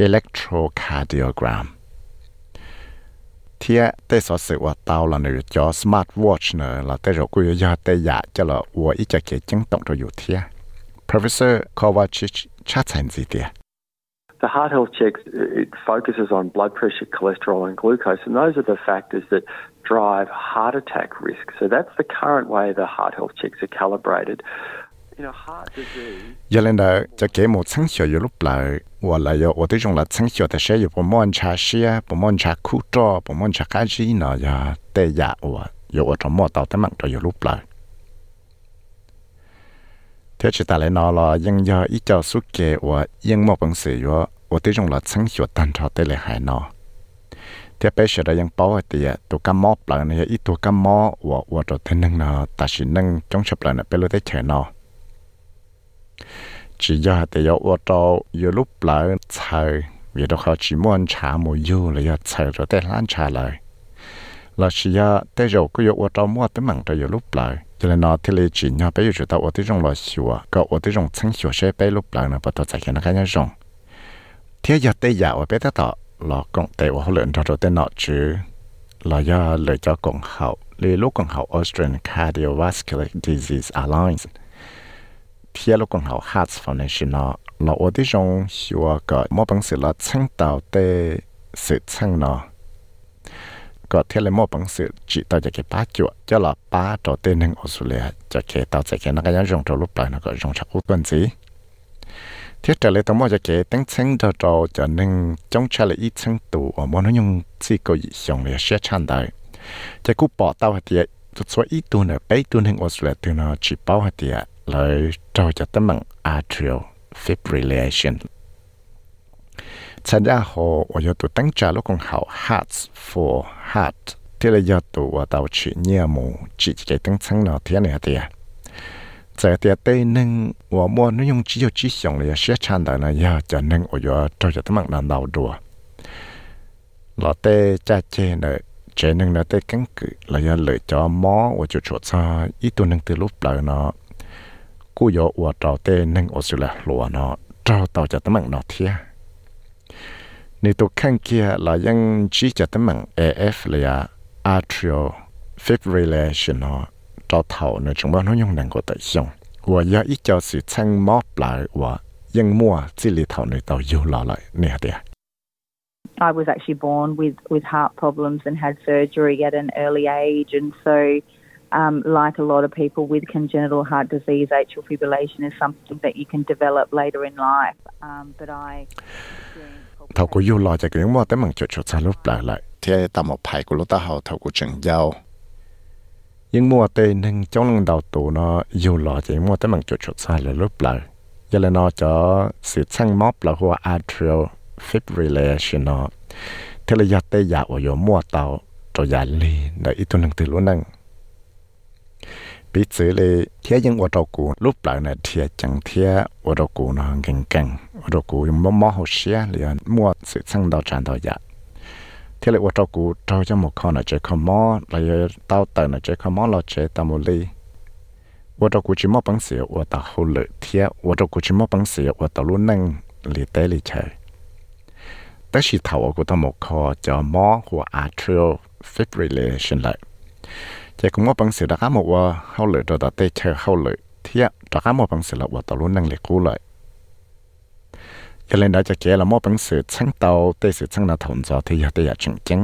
อิเล็กโทรคาร์ดิโอกรัมเทียแต่สอสือว่าเต้าเราเนี่ยจอสมาร์ทวอชเนอะเราแต่เรากูยอดแต่อยากจะหลอวัวอีจะเกี่ยจังตกเราอยู่เทีย professor Kovacic ชาติสันสิเตีย the heart health checks uh, it focuses on blood pressure, cholesterol, and glucose, and those are the factors that drive heart attack risk. So that's the current way the heart health checks are calibrated. Yolanda, cho kế một sáng sửa yếu lúc lại, là yếu ở tới trong là sáng sửa thì sẽ yếu bộ môn trà xia, bộ môn trà khu trò, bộ môn trà cá gì nọ, tê dạ, và yếu mỏ tàu tới mạng cho yếu. Thế chỉ ta lại nói là nhưng do ít cho suốt kề và nhưng một bằng sự và và tới trong là sáng hiệu tan cho tới lại hại nó thế bây giờ là những bảo thì tổ cam mò lại này ít tổ cam mò và và rồi thế năng nó ta chỉ năng trong chấp lại này bây giờ tới chơi nó chỉ do thì do và rồi yêu lúc lại chơi vì đó họ chỉ muốn trả một yêu là do chơi rồi tới lan trả lại là chỉ do tới rồi cứ yêu và rồi mua tới mảng rồi yêu lúc lại cho nên nó thì lấy chỉ nhau bây giờ tao ở tới trong lò xùa có ở tới trong sáng xùa sẽ bây lúc lại nó bắt đầu chạy nó cái nhau rong thế giờ giờ ở bây giờ tao công tế ở hồ luyện rồi tới nọ chứ là do lời cho cộng hậu lấy lúc cộng hậu Australian Cardiovascular Disease Alliance. Thế lúc cộng hậu Heart Foundation nó là ở tới trong xùa có mỗi bằng sự là sáng tạo tới sự sáng nó có thể là một bằng sự chỉ tao cho cái ba chuột, cho là ba trò tên nên Australia cho cái tao sẽ cái nó cái dùng trò lúc lại nó có dùng chắc út tuần gì thiết trở lại tao mua cho cái tăng chân trò trò cho nên trong cha là ít chân tụ ở mỗi nó dùng chỉ có ý dùng để sẽ chăn đời. Cho cú bỏ tao hạt tiệt tụt số ít tuần ở bảy tuần nên Australia từ nó chỉ bao hạt tiệt lại trò cho tấm bằng atrial fibrillation. 参加后，我要读登家了，讲好 Hearts for Heart，这里要读我到去年目自己登层了，天哪的。在第第能我莫能用只有只想了，写唱的呢，要就能我要照着他们那闹多。老爹家姐呢，姐能呢爹根据，了要来叫妈，我就说他一度能得路来呢，故有我找爹能我就来罗呢，找到着他们那天。 นี่ตัวข้างเกียเรายังชี้จะตั้งมัง AF เลยอะ atrial fibrillation เนาะเจ้าเท่าเนี่ยจงว่าน้องยังนั่งก็แต่ยงว่าอยากอีเจ้าสิช่างมอบปลายว่ายังมั่วจิลิเท่าในตัวอยู่เราเลยเนี่ยเดีย I was actually born with, with heart problems and had surgery at an early age. And so, um, like a lot of people with congenital heart disease, atrial fibrillation is something that you can develop later in life. Um, but I thầu của yêu lo cho cái mua tới mảng chuột chuột xa lúc lại lại. Thế một phải của lúc tao hầu thầu của chừng giàu nhưng mua tê nên trong lần đầu tù nó yêu lo cho mua tới mảng chuột chuột xa lại lúc lại. Giờ nó cho sự sang móp là hoa atrial fibrillation nó. Thế giờ tê giờ ở mua tao cho giờ ly để ít tuần từ luôn năng bị xử lý thế nhưng ở đầu cụ lúc lại này thế chẳng thế ở đầu cụ nó gần gần ở đầu cụ dùng mỏ mỏ hồ xe liền mua sự sang đầu tràn đầu dạ thế ở đầu cụ cho một con là chơi con mỏ lại tao tờ là chơi con mỏ là chơi tao ở đầu cụ chỉ mỏ bằng sữa ở tao hồ chỉ mỏ bằng sữa ở tao luôn nâng lì té lì chơi tất nhiên thầu ở cụ tao một kho cho mỏ của atrial fibrillation lại จะก็มั่วปังเสือดักมั่วเข้าเลยตัวตัดเตะเชอเข้าเลยเทียดักมั่วปังเสือละว่าตัวรุ่นนั่งเล็กกูเลยยังเล่นได้จะแก่ละมั่วปังเสือช่างเตาเตะเสือช่างนาถนจอที่ยาเตะยาจริงจริง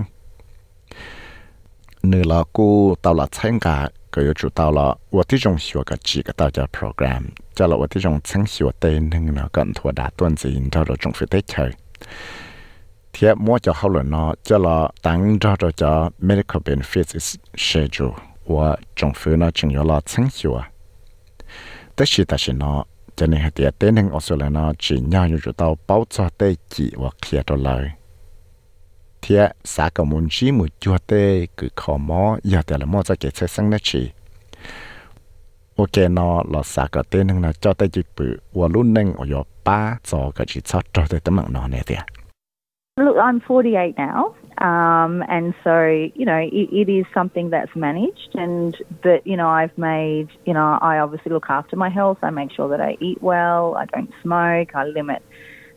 เนื้อละกูเตาละช่างกาก็อยู่จุดเตาละว่าที่จงหัวกับจีก็เตาจะโปรแกรมจะละว่าที่จงช่างหัวเตะหนึ่งเนาะก่อนถั่วดาต้นจีนเท่าเราจงฟิตเตะเชอ thế mua cho họ lần nó, cho là tăng cho cho cho medical benefits schedule, và trong phía nó chừng là sáng hiệu à. Tất tất nhiên nó, cho nên hạt tiền tên hàng Australia nó, chỉ nhau như chỗ tàu bao cho tê chỉ và kia đó lời. Thế xã cầu muốn chỉ một chỗ tê, cứ khó mò, giờ là mò cho cái xe sang nó chỉ ok nó, là xã cầu tên hàng nó cho tê chỉ bự, và luôn nâng ở ba cho cái chỉ cho cho tê tấm mạng nó này tiền Look, I'm 48 now, um, and so you know it, it is something that's managed, and but you know I've made you know I obviously look after my health. I make sure that I eat well. I don't smoke. I limit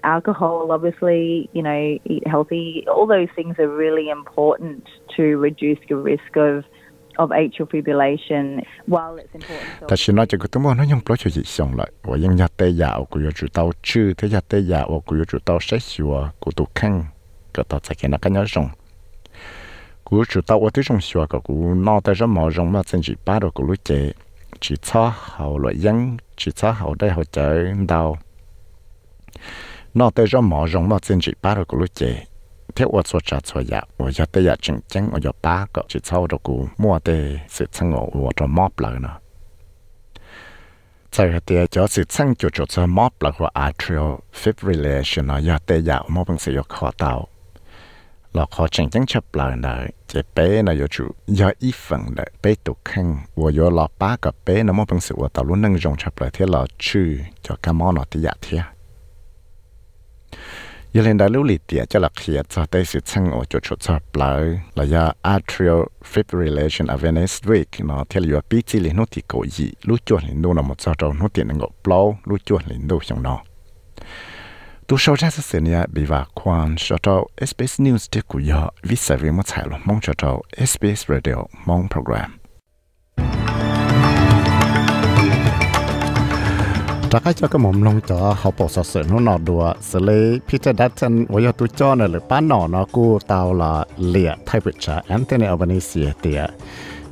alcohol, obviously, you know, eat healthy. All those things are really important to reduce your risk of ta nói cho cái tụi nó nhung plot cho chị xong lại. Và những nhà tây dạo của chủ tàu chứ thế nhà tây dạo của chủ tàu sẽ sửa của tụ khăn. Cái tàu sẽ cái nó cái nhớ rồng. Của chủ tàu ở thế rồng sửa cái của nó tại rất mỏ rồng mà chân chỉ ba đồ của lối chế chỉ cho hậu loại dân chỉ cho hậu đây hậu chơi đào. Nó tại rất mỏ rồng mà chân chỉ ba đồ của lối chế theo ở số cha số ya ở giờ tới giờ chân, chừng ở giờ ba cái chỉ sau đó cú mua để sự sang ở ở cho mop lại nữa tại thì cho sự sang chủ chủ cho mop là của atrial fibrillation ở giờ tới giờ mua bằng sự khó tạo là khó chân chân chấp lại nữa chỉ bé là giờ chủ giờ ít phần là bé tụ khăn ở giờ là ba cái bé nó mua bằng sự ở tạo luôn năng dùng chấp lại thế là chữ cho cái món nó thì giờ thế าป้ากับเป้นะมันเป็นสิ่งว่าตาลุ่นนั่งจงชับเลยที่เราชื่อจะกำมอนอติยาเทียยังเล่นได้รู้ลิเดียจะหลักเขียจะได้สิช่างโอจุดชุดชับเลยระยะ atrial fibrillation awareness week เนาะที่เราปีจีลินุติโกยีรู้จวนลินดูนะมันจะเรานุตินึงก็เปล่ารู้จวนลินดูอย่างเนาะ tu sau ra sẽ sinh ya bị và quan cho tàu SBS News để cụ yo vì sẽ vì một彩了mong cho tàu SBS Radio mong program จากให้เจ้าก็หมุนลงจอเขาปกสอดเสือนู่นนอดัวสเลยพิจารณาทันวิยตุจอเนหรือป้านหนอเนาะกูตาวละเลียไทยปิชาแอนโทนีอัลบานีเซียเตีย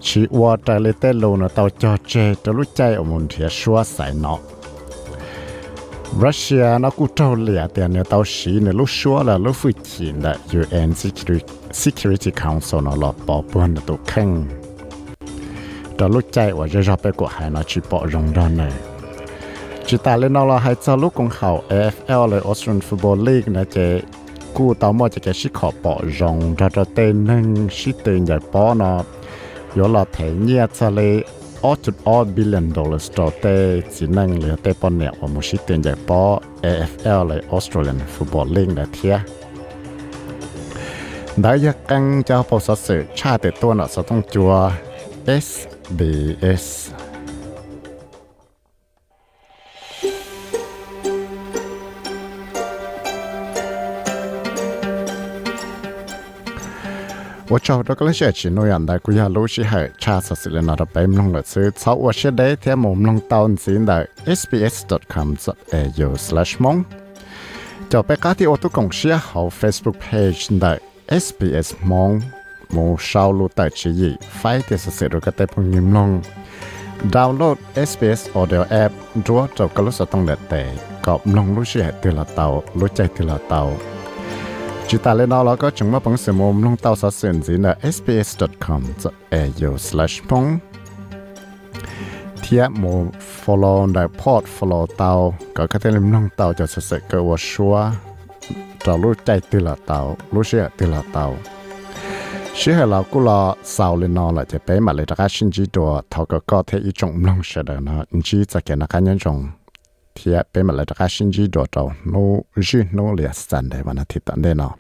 ชีวอตเลเตโลเนาะตาวจอเจจะรู้ใจอมุนเทียชัวใส่เนาะ Russia nó cũng trâu lẻ tiền nếu tao xí nếu lúc xua là lúc phụ chỉ là UN Security, Security Council nó lọt bỏ buồn là tụ khăn đó lúc chạy và rơi ra bên của hai nó chỉ bỏ rong đó này chỉ ta lên nó là hai cho lúc cũng hậu AFL là Australian Football League này chế cú tao mua chỉ cái sĩ khó bỏ rong ra ra tên nâng sĩ tên giải bỏ nó yếu là thể nhẹ cho lấy 8.8 billion dollars ต่อเตจีนังเหลือเตปอนเนี่ยว่ามุชิเตียนใหญ่ปอ AFL เลย Australian Football League นะเทียได้ยักกังเจ้าปอสสื่อชาติตัวน่ะสต้องจัว SBS 我找到个些去诺样的，古呀路是海查实是那的白蒙了是草我是的天蒙蒙到进的 sbs.com.au/slash 蒙，就ไปการที่อตุกงเชียเขา Facebook page ได้ SBS มองมูชาวลูแต่ชีวิไฟเดสเสรุกแต่พงยิมลงดาวน์โหลด SBS Audio App รัวจบก็รู้สึกต้องเด็ดแต่ก็ลงรู้เชียตือละเตารู้ใจตือละเตา จุตาเลนอเราก็จงมาปังเสมมลงเต้าสะเสียนจีนะ sbs.com au slash พงเทียม follow ได้ pod follow เต้าก็ก็จะลิมลงเต้าจะเสกก็ว่าชัวจะรู้ใจตีละเต้ารู้เชื่อตีละเต้าชื่อเราก็รอสาวเลนอละจะไปมาเลยจากชินจีตัวเขาก็ก็เทียจงลงเสดนะจีจะเก่งนักการยันจง ชินจีโดดเอาโนจีโนเลียสันได้วันอาทิตย์ตันได้เนาะ